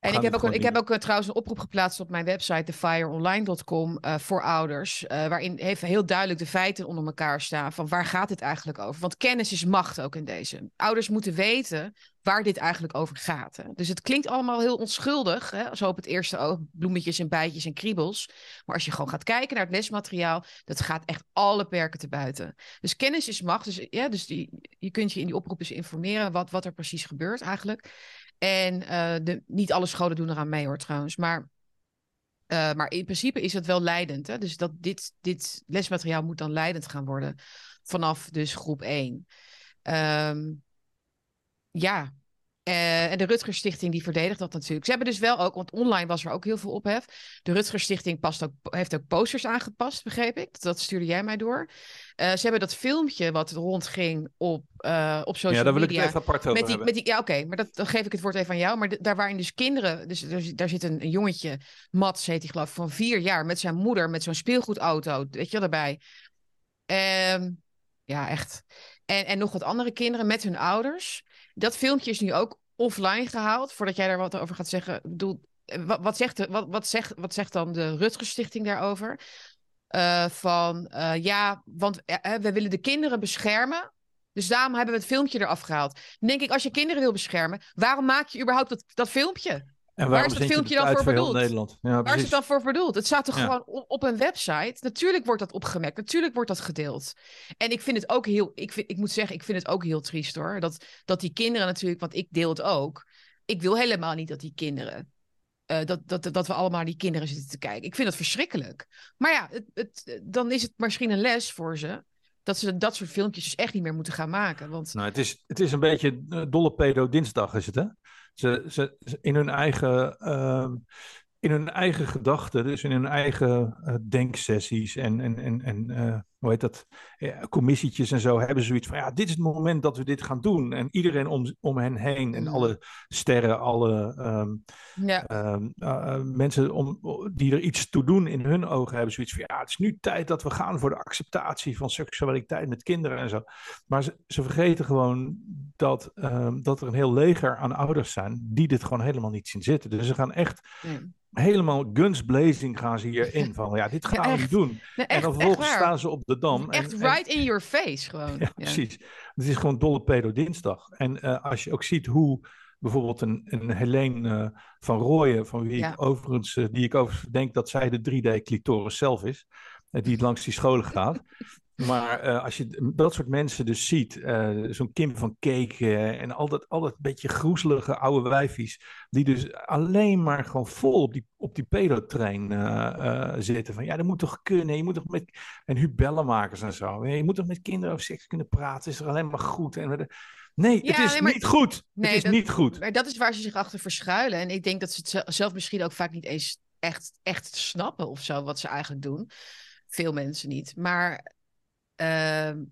En ik heb, ook, ik heb ook uh, trouwens een oproep geplaatst op mijn website, thefireonline.com, uh, voor ouders. Uh, waarin even heel duidelijk de feiten onder elkaar staan. Van waar gaat dit eigenlijk over? Want kennis is macht ook in deze. Ouders moeten weten waar dit eigenlijk over gaat. Hè? Dus het klinkt allemaal heel onschuldig. Hè? Zo op het eerste oog, bloemetjes en bijtjes en kriebels. Maar als je gewoon gaat kijken naar het lesmateriaal, dat gaat echt alle perken te buiten. Dus kennis is macht. Dus, ja, dus die, je kunt je in die oproep eens informeren wat, wat er precies gebeurt eigenlijk. En uh, de, niet alle scholen doen eraan mee hoor trouwens. Maar, uh, maar in principe is het wel leidend. Hè? Dus dat dit, dit lesmateriaal moet dan leidend gaan worden vanaf dus groep 1. Um, ehm, uh, en de Rutger Stichting die verdedigt dat natuurlijk. Ze hebben dus wel ook, want online was er ook heel veel ophef. De Rutger Stichting past ook, heeft ook posters aangepast, begreep ik. Dat stuurde jij mij door. Uh, ze hebben dat filmpje wat rondging op, uh, op social media. Ja, daar wil ik het even apart over met die, met die, Ja, oké, maar dat, dan geef ik het woord even aan jou. Maar de, daar waren dus kinderen, dus daar zit een, een, jongetje, Mats heet hij geloof ik, van vier jaar, met zijn moeder, met zo'n speelgoedauto, weet je wel, daarbij. Um, ja, echt. En, en nog wat andere kinderen met hun ouders. Dat filmpje is nu ook offline gehaald, voordat jij daar wat over gaat zeggen. Bedoel, eh, wat, zegt, de, wat, wat, zegt, wat zegt dan de Rutger Stichting daarover? Uh, van uh, ja, want we willen de kinderen beschermen. Dus daarom hebben we het filmpje eraf gehaald. Denk ik, als je kinderen wil beschermen, waarom maak je überhaupt dat, dat filmpje? En Waar is dat filmpje dan voor bedoeld? Ja, Waar is het dan voor bedoeld? Het staat toch Ja. gewoon op, een website? Natuurlijk wordt dat opgemerkt. Natuurlijk wordt dat gedeeld. En ik vind het ook heel... Ik, vind, ik moet zeggen, ik vind het ook heel triest hoor. Dat, dat die kinderen natuurlijk... Want ik deel het ook. Ik wil helemaal niet dat die kinderen... eh, dat, dat, dat we allemaal naar die kinderen zitten te kijken. Ik vind dat verschrikkelijk. Maar ja, het, het, dan is het misschien een les voor ze... dat ze dat soort filmpjes dus echt niet meer moeten gaan maken. Want Nou, het is, het is een beetje eh, dolle pedo dinsdag is het, hè? Ze, ze, in hun eigen, ehm, in hun eigen gedachten, dus in hun eigen eh, denksessies en, en, en, en eh, hoe heet dat, eh, commissietjes en zo, hebben zoiets van, ja, dit is het moment dat we dit gaan doen. En iedereen om, om hen heen en Mm. alle sterren, alle ehm, ja, Ehm, eh, eh, mensen om, die er iets toe doen in hun ogen hebben zoiets van ja, het is nu tijd dat we gaan voor de acceptatie van seksualiteit met kinderen en zo. Maar ze, ze vergeten gewoon dat, ehm, dat er een heel leger aan ouders zijn die dit gewoon helemaal niet zien zitten. Dus ze gaan echt nee. helemaal guns blazing gaan ze hierin van ja, dit gaan we niet doen. Nee, en dan vervolgens staan ze op de dam. Echt en, en- right in your face gewoon. ja, precies. Het is gewoon dolle pedo dinsdag. En eh, als je ook ziet hoe bijvoorbeeld een, een Helene eh, van Rooyen, van wie ik overigens, eh, die ik overigens denk dat zij de 3D-clitoris zelf is, die langs die scholen gaat. Maar eh, als je dat soort mensen dus ziet, eh, zo'n Kim van Cake en al dat, al dat beetje groezelige oude wijfies, die dus alleen maar gewoon vol op die, op die pedotrein eh, zitten. Van ja, dat moet toch kunnen, je moet toch met... En hubellenmakers en zo. Je moet toch met kinderen over seks kunnen praten, is er alleen maar goed. En nee, Ja, het is nee, maar- niet goed. Nee, het is dat- niet goed. Maar dat is waar ze zich achter verschuilen. En ik denk dat ze het ze- zelf misschien ook vaak niet eens echt, echt snappen of zo, wat ze eigenlijk doen. Veel mensen niet. Maar ehm,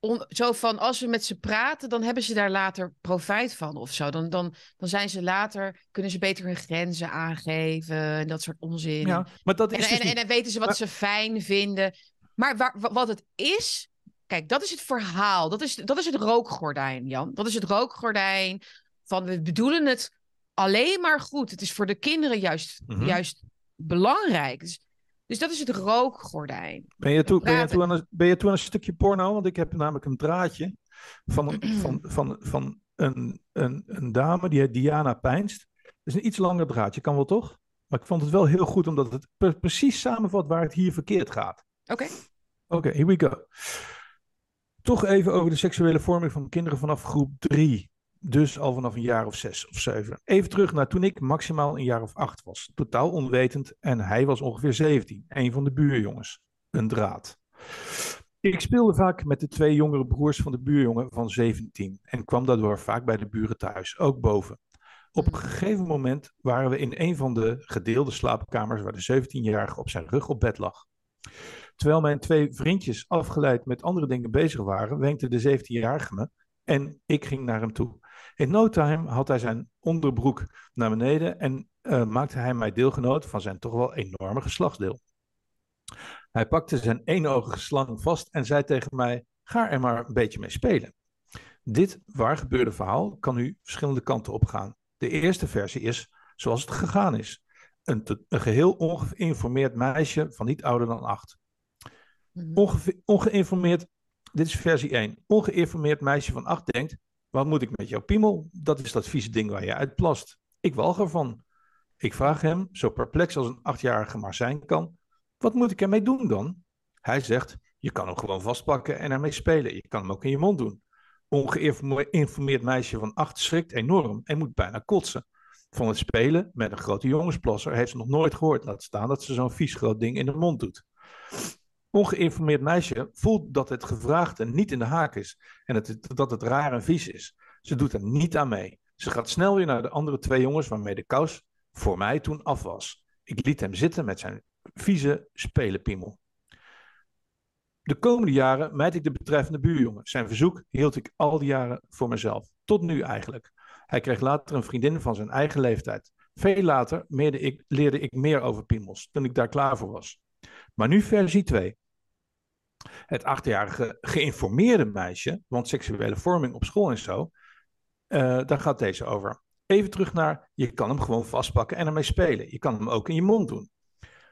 on- zo van, als we met ze praten, dan hebben ze daar later profijt van of zo. Dan, dan, dan zijn ze later, kunnen ze beter hun grenzen aangeven en dat soort onzin. Ja, maar dat En, is en, dus en, niet- dan weten ze wat Maar- ze fijn vinden. Maar waar, wa- wat het is, kijk, dat is het verhaal. Dat is, dat is het rookgordijn, Jan. Dat is het rookgordijn van we bedoelen het alleen maar goed. Het is voor de kinderen juist, Mhm. juist belangrijk. Dus, dus dat is het rookgordijn. Ben je, toe, ben, je toe aan een, ben je toe aan een stukje porno? Want ik heb namelijk een draadje van, een- van, van, van een, een, een dame, die heet Diana Pijnst. Dat is een iets langer draadje, kan wel toch? Maar ik vond het wel heel goed, omdat het pre- precies samenvat waar het hier verkeerd gaat. Oké. Oké, here we go. Toch even over de seksuele vorming van kinderen vanaf groep 3. Dus al vanaf een jaar of zes of zeven. Even terug naar toen ik maximaal een jaar of acht was. Totaal onwetend en hij was ongeveer 17. Een van de buurjongens. Een draad. Ik speelde vaak met de twee jongere broers van de buurjongen van 17. En kwam daardoor vaak bij de buren thuis, ook boven. Op een gegeven moment waren we in een van de gedeelde slaapkamers waar de 17-jarige op zijn rug op bed lag. Terwijl mijn twee vriendjes afgeleid met andere dingen bezig waren, wenkte de 17-jarige me en ik ging naar hem toe. In no time had hij zijn onderbroek naar beneden en eh, maakte hij mij deelgenoot van zijn toch wel enorme geslachtsdeel. Hij pakte zijn eenogige slang vast en zei tegen mij: Ga er maar een beetje mee spelen. Dit waar gebeurde verhaal kan nu verschillende kanten op gaan. De eerste versie is zoals het gegaan is. Een, te- een geheel ongeïnformeerd meisje van niet ouder dan acht. Mhm. Onge ongeïnformeerd, dit is versie 1. Ongeïnformeerd meisje van 8 denkt: Wat moet ik met jouw piemel? Dat is dat vieze ding waar je uit plast. Ik walg ervan. Ik vraag hem, zo perplex als een achtjarige maar zijn kan: Wat moet ik ermee doen dan? Hij zegt: Je kan hem gewoon vastpakken en ermee spelen. Je kan hem ook in je mond doen. Ongeïnformeerd meisje van 8 schrikt enorm en moet bijna kotsen. Van het spelen met een grote jongensplasser heeft ze nog nooit gehoord. Laat staan dat ze zo'n vies groot ding in de mond doet ongeïnformeerd meisje voelt dat het gevraagde niet in de haak is en dat het raar en vies is. Ze doet er niet aan mee. Ze gaat snel weer naar de andere twee jongens waarmee de kous voor mij toen af was. Ik liet hem zitten met zijn vieze spelenpiemel. De komende jaren mijd ik de betreffende buurjongen. Zijn verzoek hield ik al die jaren voor mezelf. Tot nu eigenlijk. Hij kreeg later een vriendin van zijn eigen leeftijd. Veel later ik, leerde ik meer over piemels, toen ik daar klaar voor was. Maar nu versie 2. Het achtjarige geïnformeerde meisje, want seksuele vorming op school en zo, eh, daar gaat deze over. Even terug naar, je kan hem gewoon vastpakken en ermee spelen. Je kan hem ook in je mond doen.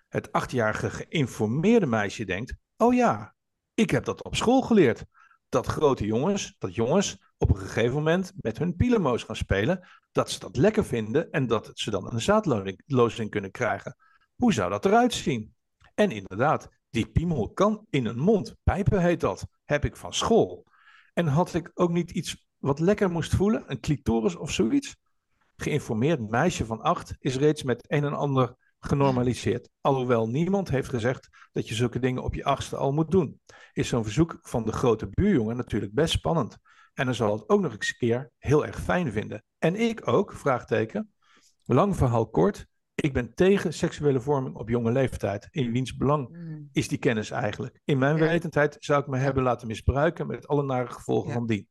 Het achtjarige geïnformeerde meisje denkt, oh ja, ik heb dat op school geleerd. dat grote jongens, dat jongens op een gegeven moment met hun pielemoos gaan spelen, dat ze dat lekker vinden en dat ze dan een zaadlozing kunnen krijgen. Hoe zou dat eruit zien? En inderdaad, die piemel kan in een mond. Pijpen heet dat. Heb ik van school. En had ik ook niet iets wat lekker moest voelen, een clitoris of zoiets? Geïnformeerd meisje van acht is reeds met een en ander genormaliseerd. Alhoewel niemand heeft gezegd dat je zulke dingen op je achtste al moet doen. Is zo'n verzoek van de grote buurjongen natuurlijk best spannend. En dan zal het ook nog eens een keer heel erg fijn vinden. En ik ook, vraagteken. Lang verhaal kort. Ik ben tegen seksuele vorming op jonge leeftijd. In wiens belang mm. is die kennis eigenlijk? In mijn wetendheid zou ik me hebben laten misbruiken met alle nare gevolgen van die.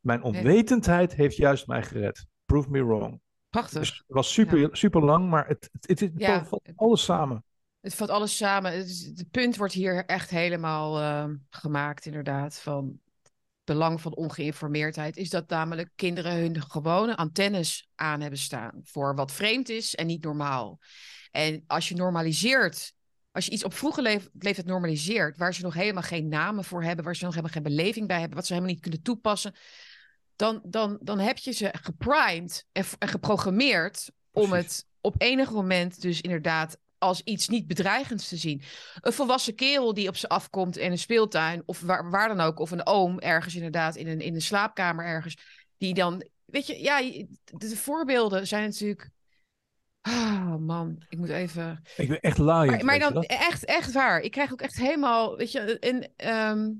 Mijn onwetendheid heeft juist mij gered. Prove me wrong. Prachtig. Dus het was super, super lang, maar het, het, het, het valt alles samen. Het valt alles samen. Het, punt wordt hier echt helemaal uh, gemaakt, inderdaad. Van belang van ongeïnformeerdheid is dat namelijk kinderen hun gewone antennes aan hebben staan voor wat vreemd is en niet normaal. En als je normaliseert, als je iets op vroege leeftijd normaliseert, waar ze nog helemaal geen namen voor hebben, waar ze nog helemaal geen beleving bij hebben, wat ze helemaal niet kunnen toepassen, dan, dan, dan heb je ze geprimed en, en geprogrammeerd om het op enig moment dus inderdaad als iets niet bedreigends te zien. Een volwassen kerel die op ze afkomt in een speeltuin, of waar, waar dan ook, of een oom ergens inderdaad in een, in een slaapkamer ergens, die dan, weet je, ja, de, voorbeelden zijn natuurlijk. Oh man, ik moet even. Ik ben echt laaiend. Maar, maar dan echt, echt waar. Ik krijg ook echt helemaal, weet je, en, ehm,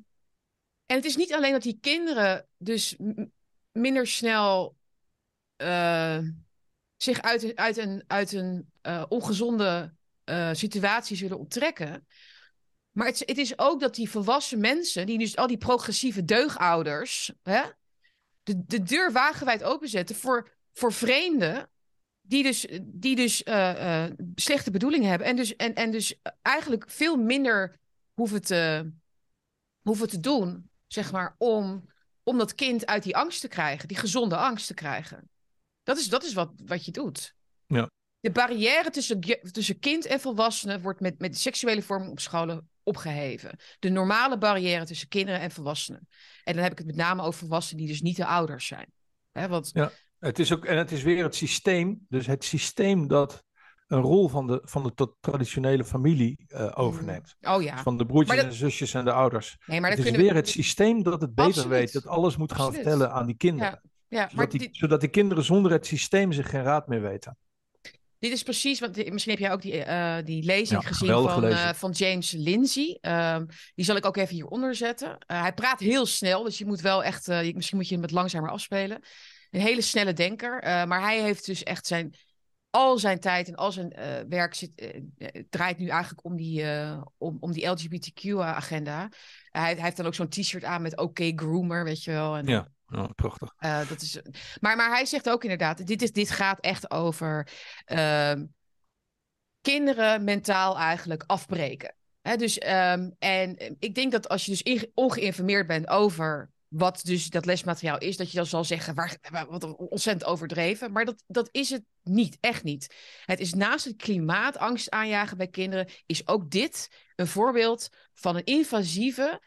en het is niet alleen dat die kinderen dus minder snel uh, zich uit, uit een, uit een uh, ongezonde uh, situatie zullen onttrekken. Maar het, het, is ook dat die volwassen mensen, die dus al die progressieve deugouders, hè, de, de deur wagenwijd openzetten voor, voor vreemden. Die dus, die dus uh, uh, slechte bedoelingen hebben. En dus, en, en dus eigenlijk veel minder hoeven te, hoeven te doen, zeg maar, om, om dat kind uit die angst te krijgen, die gezonde angst te krijgen. Dat is, dat is wat, wat je doet. Ja de barrière tussen, tussen kind en volwassenen wordt met, met seksuele vorming op scholen opgeheven. De normale barrière tussen kinderen en volwassenen. En dan heb ik het met name over volwassenen die dus niet de ouders zijn. He, want... Ja, het is ook, en het is weer het systeem, dus het systeem dat een rol van de, van de traditionele familie uh, overneemt. Oh ja. Dus van de broertjes dat... en de zusjes en de ouders. Nee, maar het is weer het systeem dat het beter Absoluut. weet, dat alles moet gaan Absoluut. vertellen aan die kinderen. Ja. Ja, zodat, maar die, zodat die kinderen zonder het systeem zich geen raad meer weten. Dit is precies, want misschien heb jij ook die, uh, die lezing gezien van, uh, van James Lindsay. Um, die zal ik ook even hieronder zetten. Uh, hij praat heel snel, dus je moet wel echt, misschien moet je hem wat langzamer afspelen. Een hele snelle denker, maar hij heeft dus echt zijn, al zijn tijd en al zijn werk zit, draait nu eigenlijk om die, om, om die LGBTQ-agenda. Hij, hij, heeft dan ook zo'n t-shirt aan met OK Groomer, weet je wel. En, ja. Ja, prachtig. Uh, dat is, maar, maar hij zegt ook inderdaad, dit, is, dit gaat echt over uh, kinderen mentaal eigenlijk afbreken. Hè, dus, um, en ik denk dat als je dus ongeïnformeerd bent over wat dus dat lesmateriaal is, dat je dan zal zeggen, waar, wat ontzettend overdreven. Maar dat, dat is het niet, echt niet. Het is naast het klimaatangst aanjagen bij kinderen, is ook dit een voorbeeld van een invasieve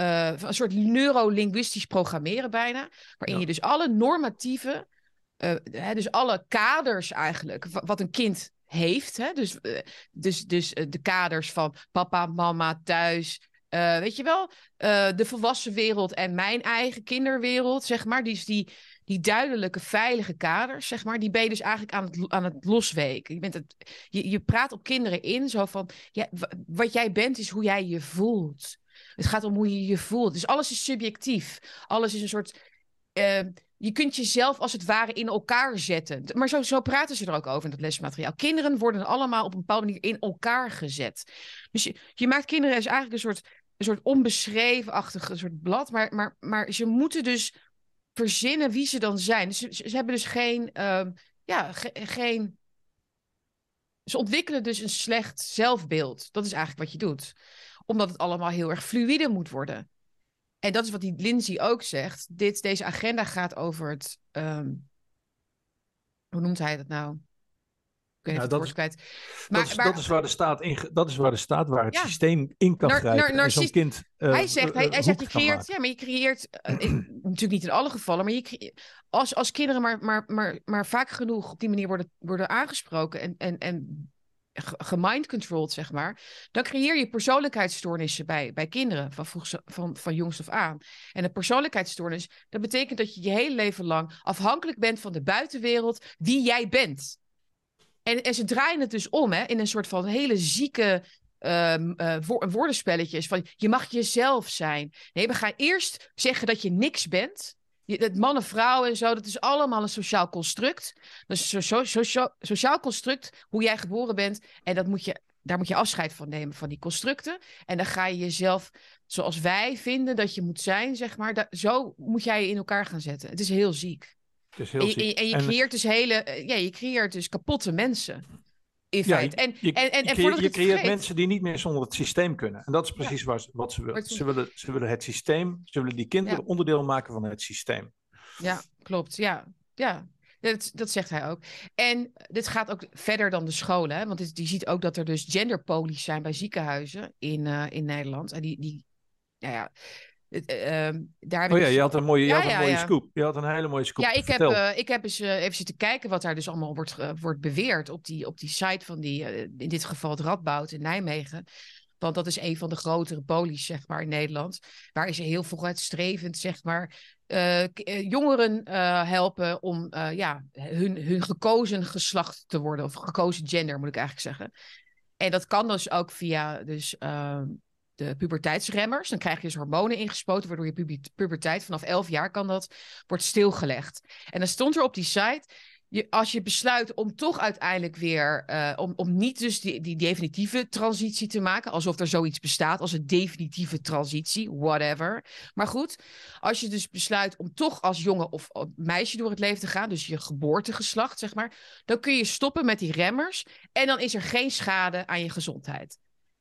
uh, een soort neurolinguistisch programmeren bijna. Waarin je dus alle normatieve, uh, hè, dus alle kaders eigenlijk, wat een kind heeft. Hè? Dus, uh, dus, dus de kaders van papa, mama, thuis. weet je wel, de volwassen wereld en mijn eigen kinderwereld, zeg maar. Die, die, die duidelijke, veilige kaders, zeg maar, die ben je dus eigenlijk aan het, aan het losweken. Je, bent het, je, je praat op kinderen in, zo van, ja, wat jij bent is hoe jij je voelt. Het gaat om hoe je je voelt. Dus alles is subjectief. Alles is een soort. Uh, je kunt jezelf als het ware in elkaar zetten. Maar zo, zo praten ze er ook over in het lesmateriaal. Kinderen worden allemaal op een bepaalde manier in elkaar gezet. Dus je, maakt kinderen is eigenlijk een soort, een soort onbeschreven-achtige soort blad. Maar, maar, maar ze moeten dus verzinnen wie ze dan zijn. Dus ze, ze hebben dus geen. Uh, ja, ge, geen. Ze ontwikkelen dus een slecht zelfbeeld. Dat is eigenlijk wat je doet omdat het allemaal heel erg fluïde moet worden. En dat is wat die Lindsay ook zegt. Dit, deze agenda gaat over het. Um, hoe noemt hij dat nou? Ik het dat is- dat, Maar, is, maar dat, is waar de staat in, dat is waar de staat, waar het Ja. systeem in kan Nar- grijpen. nar- narcist- kind eh, hij zegt, hij, eh, hij zegt je creëert, ja, maar je creëert, eh, natuurlijk niet in alle gevallen, maar je als, als kinderen maar, maar, maar, maar vaak genoeg op die manier worden, worden aangesproken en, en, en gemindcontrolled, zeg maar, dan creëer je persoonlijkheidsstoornissen bij, bij kinderen van, vroeg, van, van jongs af aan. En een persoonlijkheidsstoornis, dat betekent dat je je hele leven lang afhankelijk bent van de buitenwereld, wie jij bent. En, en ze draaien het dus om hè, in een soort van hele zieke ehm eh, wo- woordenspelletjes. Van je mag jezelf zijn. Nee, we gaan eerst zeggen dat je niks bent. Dat mannen, vrouwen en zo, dat is allemaal een sociaal construct. Dat is een so, so- so- sociaal construct, hoe jij geboren bent. En dat moet je, daar moet je afscheid van nemen, van die constructen. En dan ga je jezelf, zoals wij vinden dat je moet zijn, zeg maar. da- zo moet jij je in elkaar gaan zetten. Het is heel ziek. Het is heel En je, ziek. en je En creëert dus hele, eh, ja, je creëert dus kapotte mensen. In Ja, feite. En, je, en, en, creëert, je mensen die niet meer zonder het systeem kunnen. En dat is precies waar wat ze willen. Ze willen, ze willen het systeem, ze willen die kinderen Ja. onderdeel maken van het systeem. Ja, klopt. Ja, ja. Dat, dat zegt hij ook. En dit gaat ook verder dan de scholen. Hè? Want je ziet ook dat er dus genderpolies zijn bij ziekenhuizen in, eh, in Nederland. En die, die nou ja, eh, ehm, daar Oh ja, dus- je had een mooie, Ja, had een ja, mooie ja. scoop. Je had een hele mooie scoop. Ja, ik heb, eh, ik heb eens eh, even zitten kijken wat daar dus allemaal wordt, wordt beweerd op die, op die site van die, in dit geval het Radboud in Nijmegen. Want dat is een van de grotere polies, zeg maar, in Nederland. Waar ze heel vooruitstrevend, zeg maar, jongeren helpen om ja, hun, hun gekozen geslacht te worden. Of gekozen gender, moet ik eigenlijk zeggen. En dat kan dus ook via dus, ehm, de puberteitsremmers. Dan krijg je dus hormonen ingespoten, waardoor je puberteit vanaf 11 jaar kan dat, wordt stilgelegd. En dan stond er op die site, je, als je besluit om toch uiteindelijk weer, eh, om, om niet dus die, die definitieve transitie te maken, alsof er zoiets bestaat als een definitieve transitie, whatever. Maar goed, als je dus besluit om toch als jongen of of meisje door het leven te gaan, dus je geboortegeslacht, zeg maar, dan kun je stoppen met die remmers en dan is er geen schade aan je gezondheid.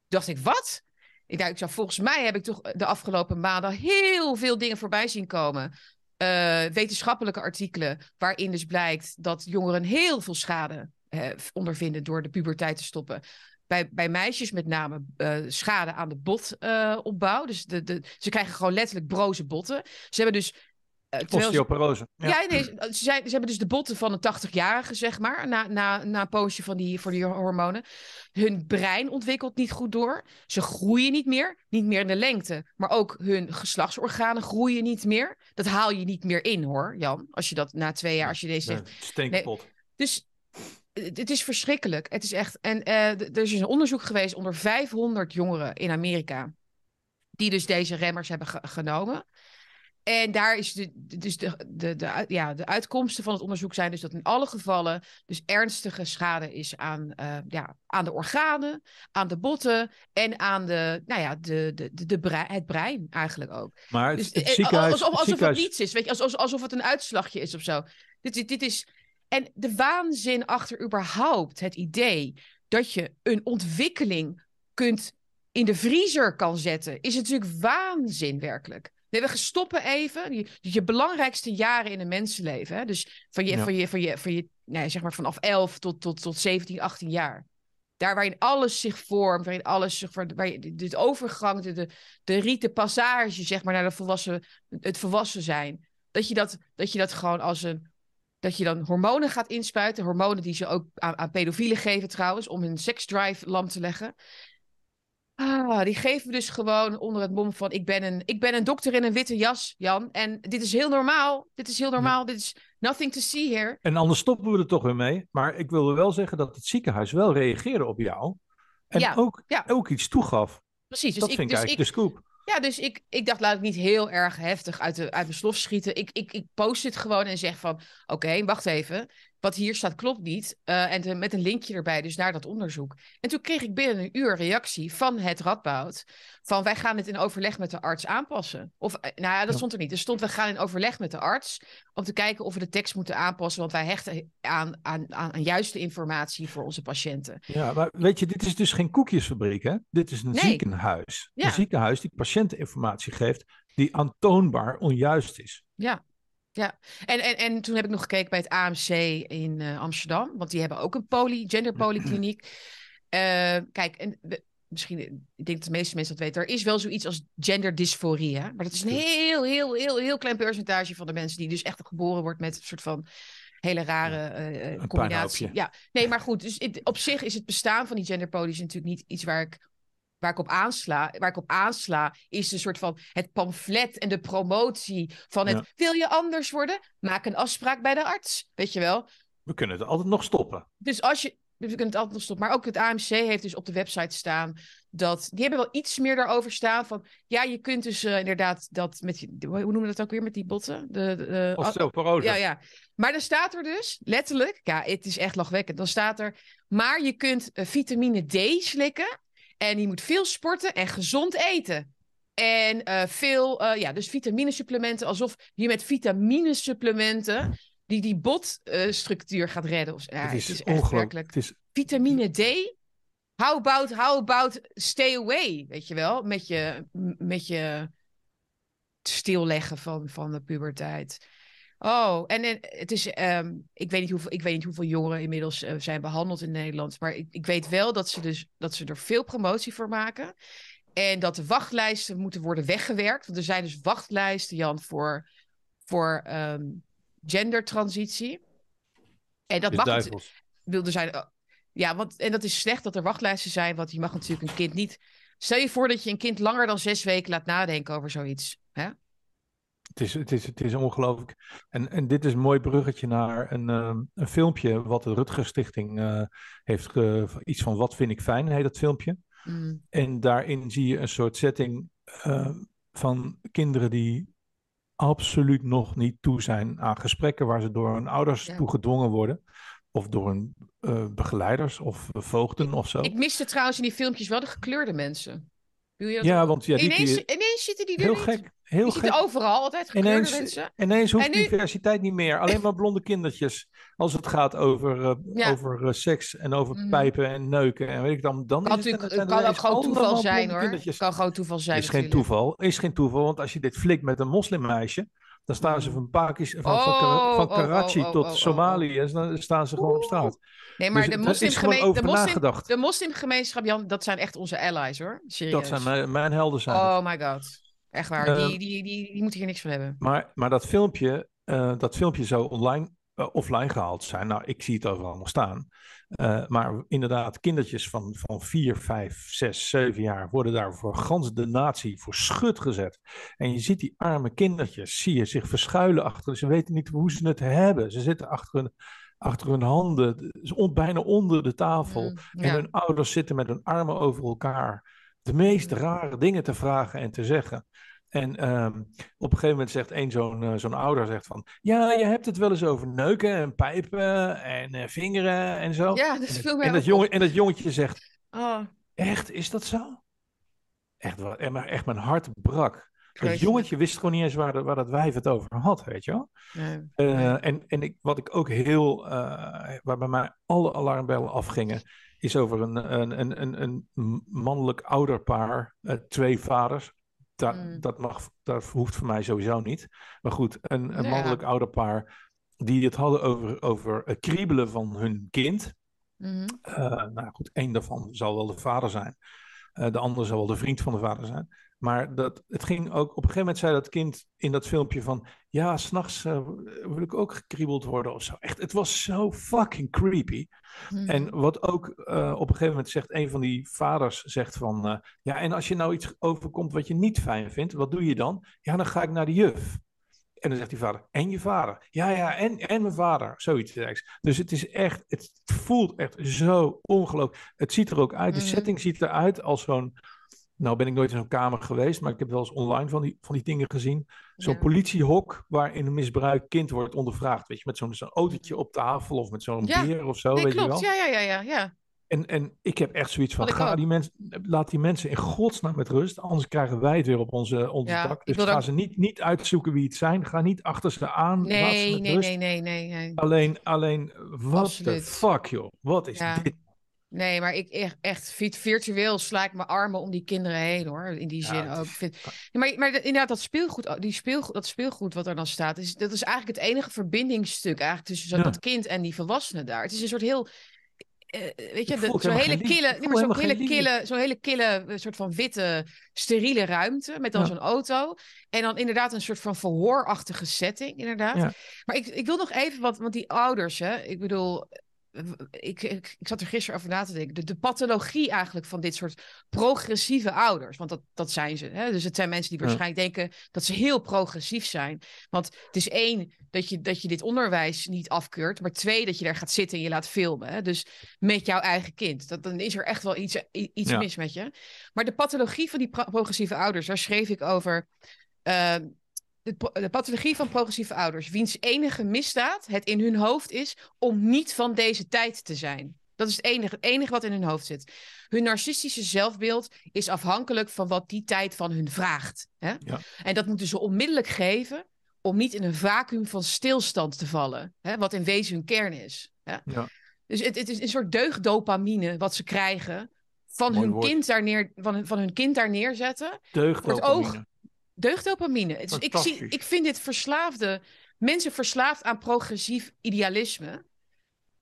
Dacht ik, wat? Ik dacht, ik volgens mij heb ik toch de afgelopen maanden heel veel dingen voorbij zien komen. Eh, wetenschappelijke artikelen waarin dus blijkt dat jongeren heel veel schade eh, ondervinden door de puberteit te stoppen. Bij, bij meisjes met name eh, schade aan de botopbouw. dus de, de, ze krijgen gewoon letterlijk broze botten. Ze hebben dus... eh, terwijl ze- Osteoporose. Ja. nee, ze, zijn, ze hebben dus de botten van een 80-jarige, zeg maar, na, na, na een poosje van die, voor die hormonen. Hun brein ontwikkelt niet goed door. Ze groeien niet meer, niet meer in de lengte. Maar ook hun geslachtsorganen groeien niet meer. Dat haal je niet meer in, hoor, Jan. Als je dat na twee jaar, als je deze Nee, zegt. steenkapot. Dus het het is verschrikkelijk. Het is echt. En eh, er is een onderzoek geweest onder 500 jongeren in Amerika. Die dus deze remmers hebben ge- genomen. En daar is de, dus de, de, de, ja, de uitkomsten van het onderzoek zijn dus dat in alle gevallen dus ernstige schade is aan, eh, ja, aan de organen, aan de botten en aan de, nou ja, de, de, de, de brei- het brein eigenlijk ook. Maar het, Dus, het eh, ziekenhuis... alsof, het alsof ziekenhuis het niets is, weet je, alsof, alsof het een uitslagje is of zo. Dit, dit, dit is. En de waanzin achter überhaupt het idee dat je een ontwikkeling kunt in de vriezer kan zetten, is natuurlijk waanzin werkelijk. Nee, we stoppen even. Je, je belangrijkste jaren in een mensenleven. Hè? Dus van je, Ja. van je, van je, van je nee, zeg maar vanaf 11 tot, tot, tot 17, 18 jaar. Daar waarin alles zich vormt, waarin alles zich waar je, de, overgang, de, de, de riete passage, zeg maar, naar de volwassen, het volwassen zijn. Dat je dat, dat je dat gewoon als een. Dat je dan hormonen gaat inspuiten. Hormonen die ze ook aan, aan pedofielen geven trouwens, om hun seksdrive lam te leggen. Ah, die geven we dus gewoon onder het mom van: ik ben, een, ik ben een dokter in een witte jas, Jan. En dit is heel normaal. Dit is heel normaal. Dit is nothing to see here. En anders stoppen we er toch weer mee. Maar ik wilde wel zeggen dat het ziekenhuis wel reageerde op jou. En Ja, ook, ja. ook iets toegaf. Precies. Dus dat ik, vind ik dus eigenlijk ik, de scoop. Ja, dus ik, ik dacht, laat ik niet heel erg heftig uit, de, uit mijn slof schieten. Ik, ik, ik post dit gewoon en zeg van, oké, wacht even. Wat hier staat klopt niet. Eh, en te- met een linkje erbij, dus naar dat onderzoek. En toen kreeg ik binnen een uur reactie van het Radboud. Van, wij gaan het in overleg met de arts aanpassen. Of, eh, nou ja, dat stond er niet. Er stond, we gaan in overleg met de arts. Om te kijken of we de tekst moeten aanpassen. Want wij hechten aan, aan, aan, aan juiste informatie voor onze patiënten. Ja, maar weet je, dit is dus geen koekjesfabriek, hè? Dit is een Nee. ziekenhuis. Ja. Een ziekenhuis die patiënteninformatie geeft die aantoonbaar onjuist is. Ja. Ja, en, en, en toen heb ik nog gekeken bij het AMC in uh, Amsterdam, want die hebben ook een poly, genderpolykliniek. Uh, kijk, en misschien, ik denk dat de meeste mensen dat weten, er is wel zoiets als genderdysforie, hè? maar dat is een heel, heel, heel, heel klein percentage van de mensen die dus echt geboren wordt met een soort van hele rare uh, combinatie. Ja, nee, maar goed, dus op zich is het bestaan van die genderpolies natuurlijk niet iets waar ik waar ik op aansla, waar ik op aansla, is een soort van het pamflet en de promotie van het wil je anders worden? Maak een afspraak bij de arts, weet je wel. We kunnen het altijd nog stoppen. Dus als je, we kunnen het altijd nog stoppen. Maar ook het AMC heeft dus op de website staan dat die hebben wel iets meer daarover staan van ja, je kunt dus uh, inderdaad dat met hoe noemen we dat ook weer met die botten? De, de, Osteoporose. Ja, ja. Maar dan staat er dus letterlijk, ja, het is echt lachwekkend. Dan staat er, maar je kunt uh, vitamine D slikken en je moet veel sporten en gezond eten. En uh, veel, uh, ja, dus vitaminesupplementen, alsof je met vitaminesupplementen die die botstructuur uh, gaat redden. Of, ja, het is, het is werkelijk. Het is... Vitamine D. How about, how about stay away, weet je wel, met je, met je stilleggen van, van de puberteit. Oh, en, en het is, um, ik, weet niet hoeveel, ik weet niet hoeveel jongeren inmiddels uh, zijn behandeld in Nederland. Maar ik, ik weet wel dat ze, dus, dat ze er veel promotie voor maken. En dat de wachtlijsten moeten worden weggewerkt. Want er zijn dus wachtlijsten, Jan, voor, voor um, gendertransitie. En dat mag wilde zijn. Uh, ja, want en dat is slecht dat er wachtlijsten zijn. Want je mag natuurlijk een kind niet. Stel je voor dat je een kind langer dan zes weken laat nadenken over zoiets. Hè? Het is, het is, het is ongelooflijk. En, en dit is een mooi bruggetje naar een, uh, een filmpje wat de Rutger Stichting uh, heeft. Iets van Wat vind ik fijn, heet dat filmpje. Mm. En daarin zie je een soort setting uh, van kinderen die absoluut nog niet toe zijn aan gesprekken waar ze door hun ouders ja. toe gedwongen worden. Of door hun begeleiders of voogden of zo. Ik miste trouwens in die filmpjes wel de gekleurde mensen. Ja, want ja, die, ineens, ineens zitten die er heel niet. gek. Heel je gek. overal altijd gekleurde ineens, mensen. Ineens hoeft En nu- diversiteit niet meer. Alleen maar blonde kindertjes. Als het gaat over, uh, Ja. over uh, seks en over Mhm. pijpen en neuken. En weet ik dan. dan Kan, is het, natuurlijk, zijn het er kan ook gewoon toeval zijn hoor. kindertjes. kan gewoon toeval zijn. is geen toeval. Is geen toeval. Want als je dit flikt met een moslimmeisje. Dan staan ze van, Pakistan, van, van, Oh, van oh, Karachi oh, oh, tot Somalië. En dan staan ze gewoon op straat. Nee, maar Dus de, er is gewoon moslimgeme- over de, moslim, de moslimgemeenschap, Jan, dat zijn echt onze allies hoor. Serieus. Dat zijn mijn, mijn helden zijn. Oh my god. Echt waar. Ehm, die, die, die, die moeten hier niks van hebben. Maar, maar dat filmpje, eh, dat filmpje zou online, eh, offline gehaald zijn. Nou, ik zie het overal nog staan. Eh, maar inderdaad, kindertjes van, van 4, 5, 6, 7 jaar worden daar voor gans de natie voor schut gezet. En je ziet die arme kindertjes, zie je zich verschuilen achter. Ze weten niet hoe ze het hebben. Ze zitten achter hun, achter hun handen, bijna onder de tafel. Mm, En hun ouders zitten met hun armen over elkaar. De meest rare dingen te vragen en te zeggen. En ehm, op een gegeven moment zegt een zo'n eh, zo'n ouder zegt van... Ja, je hebt het wel eens over neuken en pijpen en eh, vingeren en zo. Ja, dat het- mij en, dat jongen, en dat jongetje zegt... Oh, Echt, is dat zo? Echt, wa- en maar echt mijn hart brak. Dat jongetje wist gewoon niet eens waar, de- waar dat wijf het over had, weet je wel. Nee. Eh. En, en ik, wat ik ook heel, eh, waar bij mij alle alarmbellen afgingen, is over een, een, een, een, een mannelijk ouderpaar, twee vaders. Da, Mm. dat, mag, dat hoeft voor mij sowieso niet. Maar goed, een, een Ja. mannelijk ouderpaar die het hadden over, over het kriebelen van hun kind. Mhm. Eh, nou goed, één daarvan zal wel de vader zijn. Eh, de andere zal wel de vriend van de vader zijn. Maar dat, het ging ook, op een gegeven moment zei dat kind in dat filmpje van, ja, s'nachts uh, wil ik ook gekriebeld worden of zo. Echt, het was zo fucking creepy. Mhm. En wat ook uh, op een gegeven moment zegt, een van die vaders zegt van, uh, ja, en als je nou iets overkomt wat je niet fijn vindt, wat doe je dan? Ja, dan ga ik naar de juf. En dan zegt die vader, en je vader? Ja, ja, en, en mijn vader. Zoiets. Dus het is echt, het voelt echt zo ongelooflijk. Het ziet er ook uit, de Mhm. setting ziet eruit als zo'n, nou ben ik nooit in zo'n kamer geweest, maar ik heb wel eens online van die, van die dingen gezien. Zo'n Ja. politiehok waarin een misbruikt kind wordt ondervraagd. Weet je, met zo'n zo'n autootje op tafel of met zo'n Ja. beer of zo, Nee, weet je wel. Ja, ja, ja, ja, ja. En, en ik heb echt zoiets van, ga ook. die mensen, laat die mensen in godsnaam met rust, anders krijgen wij het weer op onze, onze Ja, dak. Dus ga ook- ze niet, niet uitzoeken wie het zijn, ga niet achter ze aan, laat ze Nee, met nee, rust. nee, nee, nee, nee. Alleen, alleen, what Absoluut. the fuck joh, wat is dit? Nee, maar ik echt, echt virtueel sla ik mijn armen om die kinderen heen hoor. In die zin ook. Vind... Maar, maar inderdaad, dat speelgoed, die speelgoed, dat speelgoed wat er dan staat, is, dat is eigenlijk het enige verbindingsstuk eigenlijk tussen Ja. dat kind en die volwassene daar. Het is een soort heel. eh, weet je, zo'n hele kille, nee, zo'n hele kille, zo'n hele kille, eh, soort van witte, steriele ruimte met dan Ja. zo'n auto. En dan inderdaad een soort van verhoorachtige setting, inderdaad. Maar ik, ik wil nog even wat, want die ouders, hè, ik bedoel, eh, ik, ik, ik zat er gisteren over na te denken. De, de pathologie eigenlijk van dit soort progressieve ouders. Want dat, dat zijn ze. Hè? Dus het zijn mensen die Ja. waarschijnlijk denken dat ze heel progressief zijn. Want het is één, dat je, dat je dit onderwijs niet afkeurt. Maar twee, dat je daar gaat zitten en je laat filmen. Hè? Dus met jouw eigen kind. Dat, dan is er echt wel iets, iets Ja. mis met je. Maar de pathologie van die pro- progressieve ouders, daar schreef ik over. eh, de, pathologie van progressieve ouders, wiens enige misdaad het in hun hoofd is om niet van deze tijd te zijn. Dat is het enige, het enige wat in hun hoofd zit. Hun narcistische zelfbeeld is afhankelijk van wat die tijd van hun vraagt. Hè? Ja. En dat moeten ze onmiddellijk geven om niet in een vacuüm van stilstand te vallen. Hè? Wat in wezen hun kern is. Hè? Ja. Dus het, het is een soort deugddopamine wat ze krijgen van Mooi hun, woord. kind daar neer, van, van hun kind daar neerzetten Deugd Voor het oog. Deugddopamine. Dus ik, zie, ik vind dit verslaafde, mensen verslaafd aan progressief idealisme.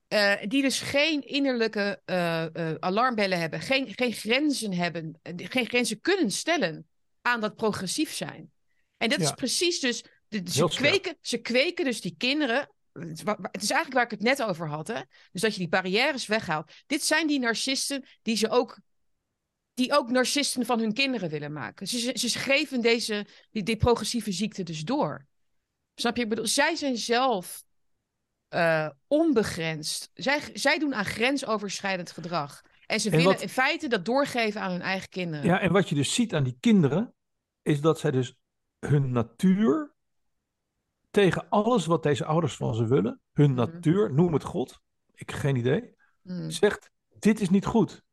eh, die dus geen innerlijke eh, eh, alarmbellen hebben, geen, geen grenzen hebben, geen grenzen kunnen stellen aan dat progressief zijn. En dat is precies dus, de, ze, kweken, ze kweken dus die kinderen. Het het is eigenlijk waar ik het net over had. Hè? Dus dat je die barrières weghaalt. Dit zijn die narcisten die ze ook die ook narcisten van hun kinderen willen maken. Ze, ze, ze geven deze, die, die progressieve ziekte dus door. Snap je? Ik bedoel, zij zijn zelf eh, onbegrensd. Zij, zij doen aan grensoverschrijdend gedrag. En ze En willen wat- in feite dat doorgeven aan hun eigen kinderen. Ja, en wat je dus ziet aan die kinderen, is dat zij dus hun natuur tegen alles wat deze ouders van ze willen, hun Mhm. natuur, noem het God, ik heb geen idee, Hmm, zegt: dit is niet goed.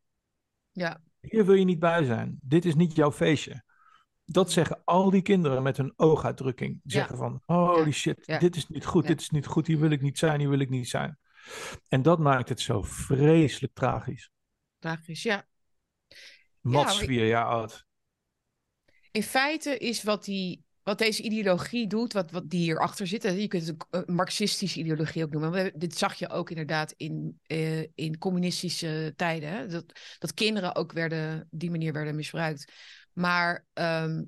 ja. Hier wil je niet bij zijn. Dit is niet jouw feestje. Dat zeggen al die kinderen met hun ooguitdrukking. Ja. zeggen van, holy Ja. shit, Ja. dit is niet goed, dit is niet goed, hier wil ik niet zijn, hier wil ik niet zijn. En dat maakt het zo vreselijk tragisch. Tragisch, ja. Mats, vier jaar oud. In feite is wat, die, wat deze ideologie doet, wat, wat die hierachter zit. Je kunt het een, een marxistische ideologie ook noemen. Dit zag je ook inderdaad in, eh, in communistische tijden. Dat, dat kinderen ook werden, die manier werden misbruikt. Maar ehm,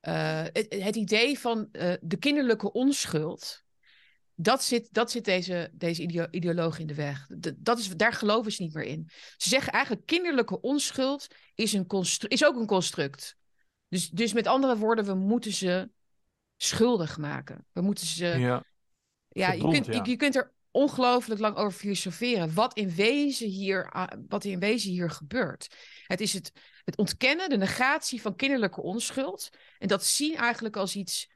eh, het, het idee van eh, de kinderlijke onschuld. Dat zit, dat zit deze, deze ideo- ideoloog in de weg. Dat is, daar geloven ze niet meer in. Ze zeggen eigenlijk kinderlijke onschuld is, een is ook een construct. Dus, dus met andere woorden, we moeten ze schuldig maken. We moeten ze. Ja, ja, je, kunt, ja. je, je kunt er ongelooflijk lang over filosoferen. Wat in wezen hier, wat in wezen hier gebeurt. Het is het, het ontkennen, de negatie van kinderlijke onschuld. En dat zien eigenlijk als iets.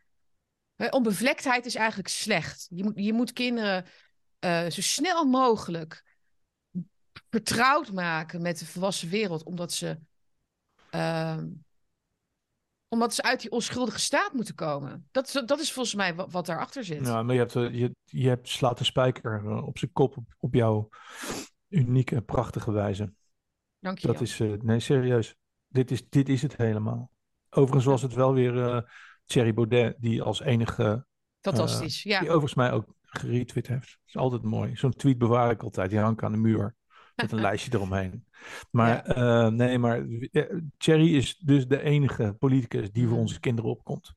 hè, Onbevlektheid is eigenlijk slecht. Je moet, je moet kinderen eh, zo snel mogelijk vertrouwd maken met de volwassen wereld, omdat ze. ehm, omdat ze uit die onschuldige staat moeten komen. Dat, is- dat is volgens mij wat, wat daarachter zit. Ja, maar je, hebt, eh, je, je hebt, slaat de spijker eh, op zijn kop op, op jouw unieke, prachtige wijze. Dank je. Dat is, eh, nee, serieus. Dit is, dit is het helemaal. Overigens was het wel weer eh Thierry Baudet die als enige, Fantastisch. ja. die overigens mij ook geretweet heeft. Dat is altijd mooi. Zo'n tweet bewaar ik altijd. Die hang ik aan de muur met een lijstje eromheen. Maar eh, nee, maar eh, Thierry is dus de enige politicus die voor Mhm. onze kinderen opkomt.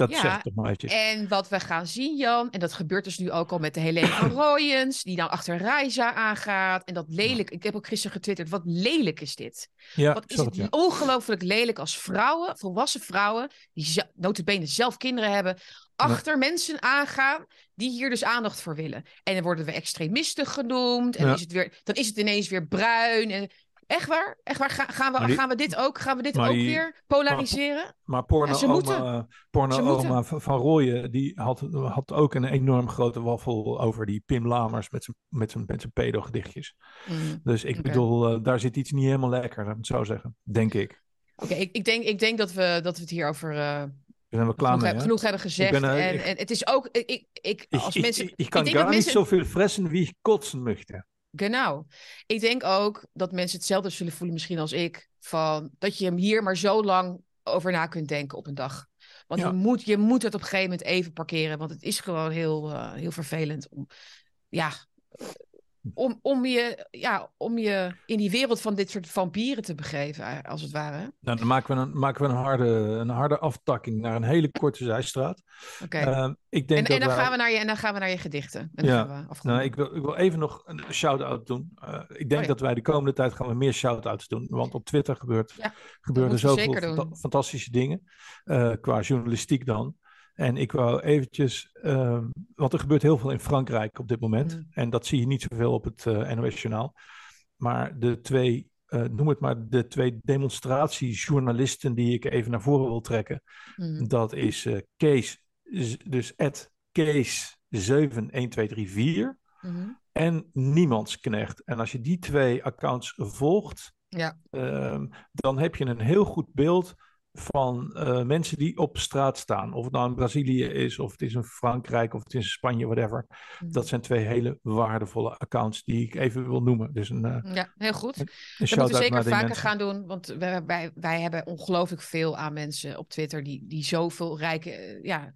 Dat Ja, zeg ik toch maar eventjes. En wat we gaan zien, Jan, en dat gebeurt dus nu ook al met de Helene van Rooyens, die dan achter Reiza aangaat. En dat lelijk, ik heb ook gisteren getwitterd, wat lelijk is dit? Ja, Wat is het ja. ongelooflijk lelijk als vrouwen, volwassen vrouwen, die notabene zelf kinderen hebben, achter mensen aangaan die hier dus aandacht voor willen. En dan worden we extremisten genoemd. En Ja. is het weer, dan is het ineens weer bruin. En, echt waar? Echt waar? Ga- gaan, we, die- gaan we dit ook, gaan we dit ook die- weer polariseren? Maar porno Ja, oma, porno Ze moeten. oma van, Rooyen, die had, had ook een enorm grote waffel over die Pim Lamers met zijn, met zijn, met zijn pedo-gedichtjes. Mm. Dus ik bedoel, eh, daar zit iets niet helemaal lekker, laat ik het zo zeggen. Denk ik. Oké, ik, ik, denk, ik denk dat we, dat we het hier over eh, Daar zijn we klaar genoeg, mee, heb- hè? genoeg hebben gezegd. ben, eh, en, ik- en het is ook, ik, ik, Ik, als ik, mensen... ik, ik kan denk gar dat niet mensen- zoveel fressen wie ik kotsen möchte. Genau. Ik denk ook dat mensen hetzelfde zullen voelen, misschien als ik, van dat je hem hier maar zo lang over na kunt denken op een dag. Want Ja. je, moet, je moet het op een gegeven moment even parkeren, want het is gewoon heel, eh, heel vervelend om, ja, om, om, je, ja, om je in die wereld van dit soort vampieren te begeven, eh, als het ware. Nou, dan maken we, een, maken we een, harde, een harde aftakking naar een hele korte zijstraat. Oké. Ehm, ik denk En, dat en, dan wij- gaan we naar je, en dan gaan we naar je gedichten. En dan Ja. gaan we. Nou, ik wil, ik wil even nog een shout-out doen. Eh, ik denk Oh ja. dat wij de komende tijd gaan we meer shout-outs doen. Want op Twitter gebeurt, Ja, gebeuren zoveel fanta- fantastische dingen. eh, qua journalistiek dan. En ik wou eventjes... ehm, want er gebeurt heel veel in Frankrijk op dit moment. Mm. En dat zie je niet zoveel op het eh, NOS-journaal. Maar de twee... eh, noem het maar de twee demonstratiejournalisten die ik even naar voren wil trekken. Mhm. Dat is eh, Kees, dus at Kees 71234 Mhm. en Niemandsknecht. En als je die twee accounts volgt, Ja. ehm, dan heb je een heel goed beeld van eh, mensen die op straat staan. Of het nou in Brazilië is, of het is in Frankrijk, of het is in Spanje, whatever. Mhm. Dat zijn twee hele waardevolle accounts die ik even wil noemen. Dus een, eh, Ja, heel goed. een Dat moeten we zeker vaker mensen. gaan doen, want wij, wij, wij hebben ongelooflijk veel aan mensen op Twitter die, die zoveel rijke eh, ja,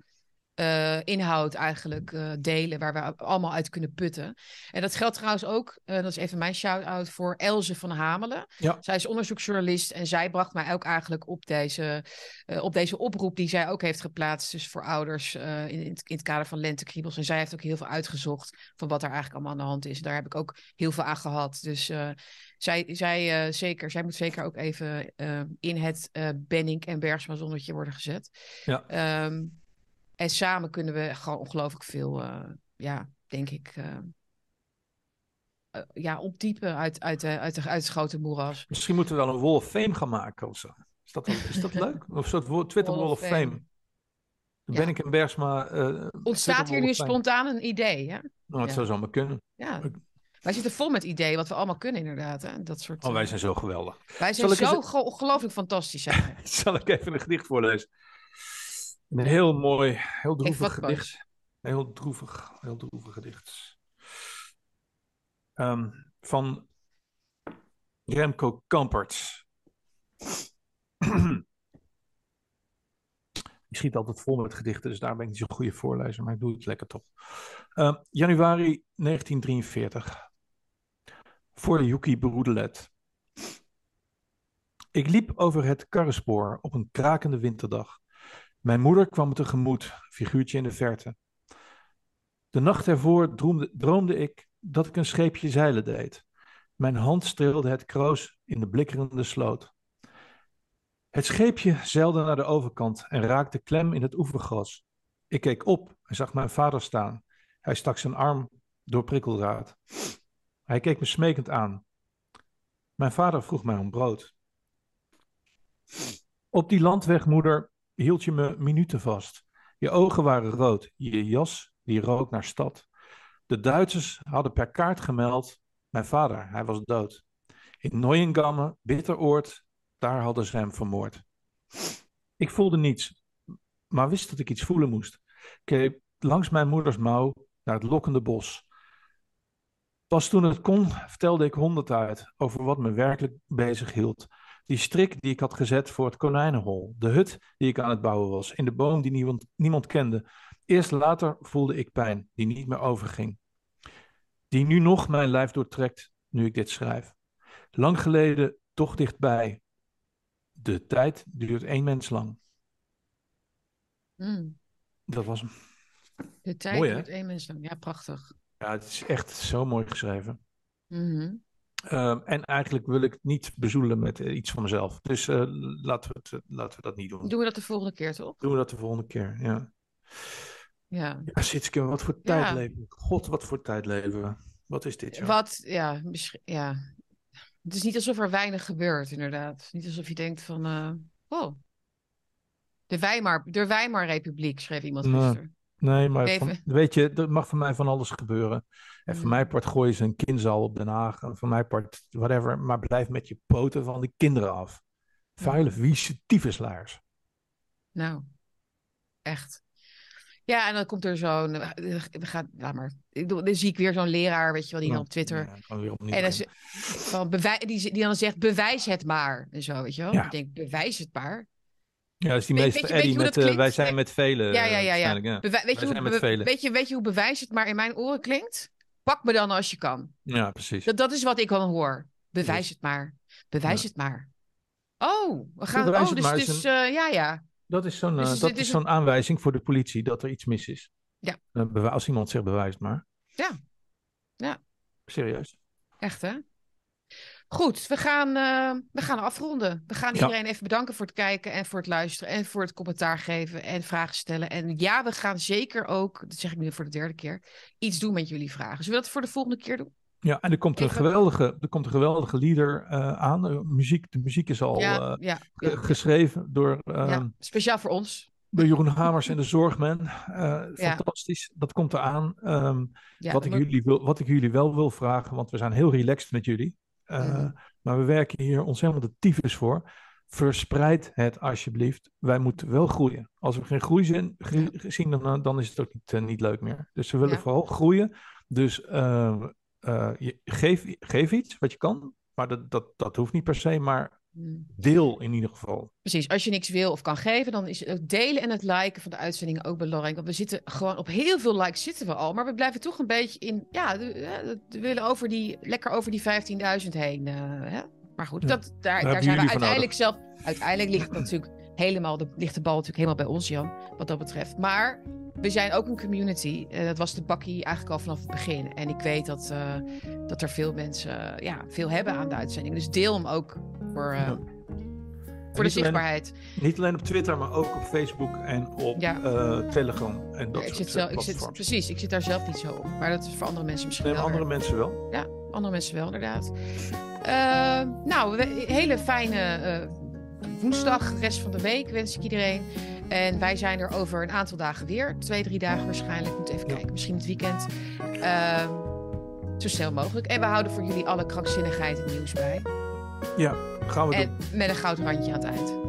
eh, inhoud eigenlijk eh, delen, waar we allemaal uit kunnen putten. En dat geldt trouwens ook, eh, dat is even mijn shout-out voor Elze van Hamelen. Ja. Zij is onderzoeksjournalist en zij bracht mij ook eigenlijk op deze, op deze oproep die zij ook heeft geplaatst, dus voor ouders in, in, het, in het kader van lentekriebels. En zij heeft ook heel veel uitgezocht van wat er eigenlijk allemaal aan de hand is. Daar heb ik ook heel veel aan gehad. Dus zij, zij, zeker, zij moet zeker ook even in het Benning en Bergsma zonnetje worden gezet. Ja. Ehm, en samen kunnen we gewoon ongelooflijk veel, eh, ja, denk ik, eh, ja, opdiepen uit, uit, de, uit, de, uit het grote moeras. Misschien moeten we wel een Wall of Fame gaan maken of zo. Is dat, is dat leuk? Of een soort Twitter Wall, of Fame. Dan Ja. ben ik in Bergsma. Ontstaat hier nu spontaan een idee, hè? Nou, het Ja. zou zomaar kunnen. Ja. Wij zitten vol met ideeën, wat we allemaal kunnen inderdaad. Hè? Dat soort, Oh, wij zijn zo geweldig. wij zijn zo eens- ongelooflijk fantastisch. Zijn. Zal ik even een gedicht voorlezen? Een heel mooi, heel droevig gedicht. Heel droevig, heel droevig gedicht. Ehm, van Remco Kampert. Ik schiet altijd vol met gedichten, dus daar ben ik niet zo'n goede voorlezer, maar ik doe het lekker toch. Ehm, januari 1943. Voor Yuki Beroedelet. Ik liep over het karrenspoor op een krakende winterdag. Mijn moeder kwam me tegemoet, figuurtje in de verte. De nacht ervoor droomde, droomde ik dat ik een scheepje zeilen deed. Mijn hand streelde het kroos in de blikkerende sloot. Het scheepje zeilde naar de overkant en raakte klem in het oevergras. Ik keek op en zag mijn vader staan. Hij stak zijn arm door prikkeldraad. Hij keek me smekend aan. Mijn vader vroeg mij om brood. Op die landweg, moeder, hield je me minuten vast. Je ogen waren rood, je jas die rook naar stad. De Duitsers hadden per kaart gemeld, mijn vader, hij was dood. In Neuengamme, Bitteroord, daar hadden ze hem vermoord. Ik voelde niets, maar wist dat ik iets voelen moest. Ik keek langs mijn moeders mouw naar het lokkende bos. Pas toen het kon, vertelde ik honderd uit over wat me werkelijk bezig hield. Die strik die ik had gezet voor het konijnenhol. De hut die ik aan het bouwen was. In de boom die niemand, niemand kende. Eerst later voelde ik pijn die niet meer overging. Die nu nog mijn lijf doortrekt nu ik dit schrijf. Lang geleden, toch dichtbij. De tijd duurt één mens lang. Mm. Dat was hem. De tijd Mooi, hè? wordt één mens lang. Ja, prachtig. Ja, het is echt zo mooi geschreven. Mhm. Ehm, en eigenlijk wil ik het niet bezoedelen met eh, iets van mezelf. Dus eh, laten, we het, eh, laten we dat niet doen. Doen we dat de volgende keer, toch? Doen we dat de volgende keer, ja. Ja. Ja, Sitske, wat voor tijd leven we? God, wat voor tijd leven we? Wat is dit, joh? Wat, ja, misschien, ja. Het is niet alsof er weinig gebeurt, inderdaad. Niet alsof je denkt van, oh. De Weimar, de Weimar-republiek, schreef iemand gisteren. Nee, maar van- weet je, er mag van mij van alles gebeuren. En van Mm. mijn part gooien ze een kindzaal op Den Haag. En van mijn part, whatever. Maar blijf met je poten van de kinderen af. Vuile, vieze tyfuslaars. Nou, echt. Ja, en dan komt er zo'n. eh, We gaan, laat maar. Dan zie ik weer zo'n leraar, weet je wel, die dan op Twitter. Ja, weer En dan, van die, die dan zegt: bewijs het maar. En zo, weet je wel. Ja. Ik denk: bewijs het maar. Ja, is die meester weet Eddie met eh, wij zijn met velen. Ja, ja, ja, ja. ja. Weet, je hoe, met velen. weet, je, weet je hoe bewijs het maar in mijn oren klinkt? Pak me dan als je kan. Ja, precies. Dat, dat is wat ik dan hoor. Bewijs Yes. het maar. Bewijs Ja. het maar. Oh, we gaan. Bewijs Oh, dus, dus een- ja, ja. Dat is zo'n Dus eh, is een- zo'n aanwijzing voor de politie dat er iets mis is. Ja. Als iemand zegt bewijst maar. Ja. Ja. Serieus. Echt, hè? Goed, we gaan, eh, we gaan afronden. We gaan Ja. iedereen even bedanken voor het kijken en voor het luisteren en voor het commentaar geven en vragen stellen. En ja, we gaan zeker ook, dat zeg ik nu voor de derde keer, iets doen met jullie vragen. Zullen we dat voor de volgende keer doen? Ja, en er komt een geweldige, er komt een geweldige leader eh, aan. De muziek, de muziek is al ja, eh, ja, geschreven door, ehm, speciaal voor ons. door Jeroen Hamers en de Zorgman. Eh, Fantastisch, dat komt eraan. Ja, wat, ik jullie wil, wat ik jullie wel wil vragen, want we zijn heel relaxed met jullie. Eh, Mhm. Maar we werken hier helemaal de tyfus voor. Verspreid het alsjeblieft. Wij moeten wel groeien. Als we geen groei zien, gr- zien dan, dan is het ook niet, eh, niet leuk meer. Dus we willen Ja. vooral groeien. Dus eh, eh, je, geef, geef iets wat je kan. Maar dat, dat, dat hoeft niet per se. Maar. Deel in ieder geval. Precies, als je niks wil of kan geven, dan is het delen en het liken van de uitzendingen ook belangrijk. Want we zitten gewoon op heel veel likes zitten we al, maar we blijven toch een beetje in, ja, we willen over die, lekker over die 15.000 heen. eh, hè? Maar goed, Ja, dat, daar, daar hebben zijn we uiteindelijk zelf, uiteindelijk ligt natuurlijk helemaal, de, ligt de bal natuurlijk helemaal bij ons, Jan, wat dat betreft. Maar we zijn ook een community. En dat was de bakkie eigenlijk al vanaf het begin. En ik weet dat, eh, dat er veel mensen eh, ja, veel hebben aan de uitzending. Dus deel hem ook voor, Ja. voor de alleen- zichtbaarheid. Niet alleen op Twitter, maar ook op Facebook en op Ja. Telegram. En dat Ja, ik zit zelf, ik zit, precies, ik zit daar zelf niet zo op. Maar dat is voor andere mensen misschien Nee, wel. andere mensen wel. Ja, andere mensen wel, inderdaad. Nou, we- hele fijne woensdag, rest van de week wens ik iedereen. En wij zijn er over een aantal dagen weer. Twee, drie dagen waarschijnlijk. Moet even kijken, misschien het weekend. Ehm, zo snel mogelijk. En we houden voor jullie alle krankzinnigheid en nieuws bij. Ja, gaan we En met een goud randje aan het eind.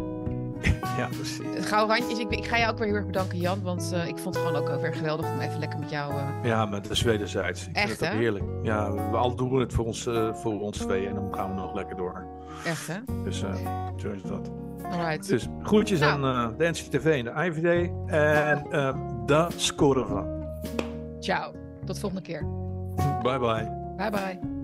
Ja, precies. Gouden randje is, ik, ik ga jou ook weer heel erg bedanken, Jan. Want eh, ik vond het gewoon ook wel weer geweldig om even lekker met jou... eh, Ja, maar dat is wederzijds. Ik Echt, hè? heerlijk. Ja, we al doen het voor ons, eh, voor ons twee en dan gaan we nog lekker door. echt, hè? Dus eh, zo is dat. Alright. Dus groetjes Nou. aan eh de NCTV en de IVD. En eh da scoren van. Ciao. Tot volgende keer. Bye bye. Bye bye.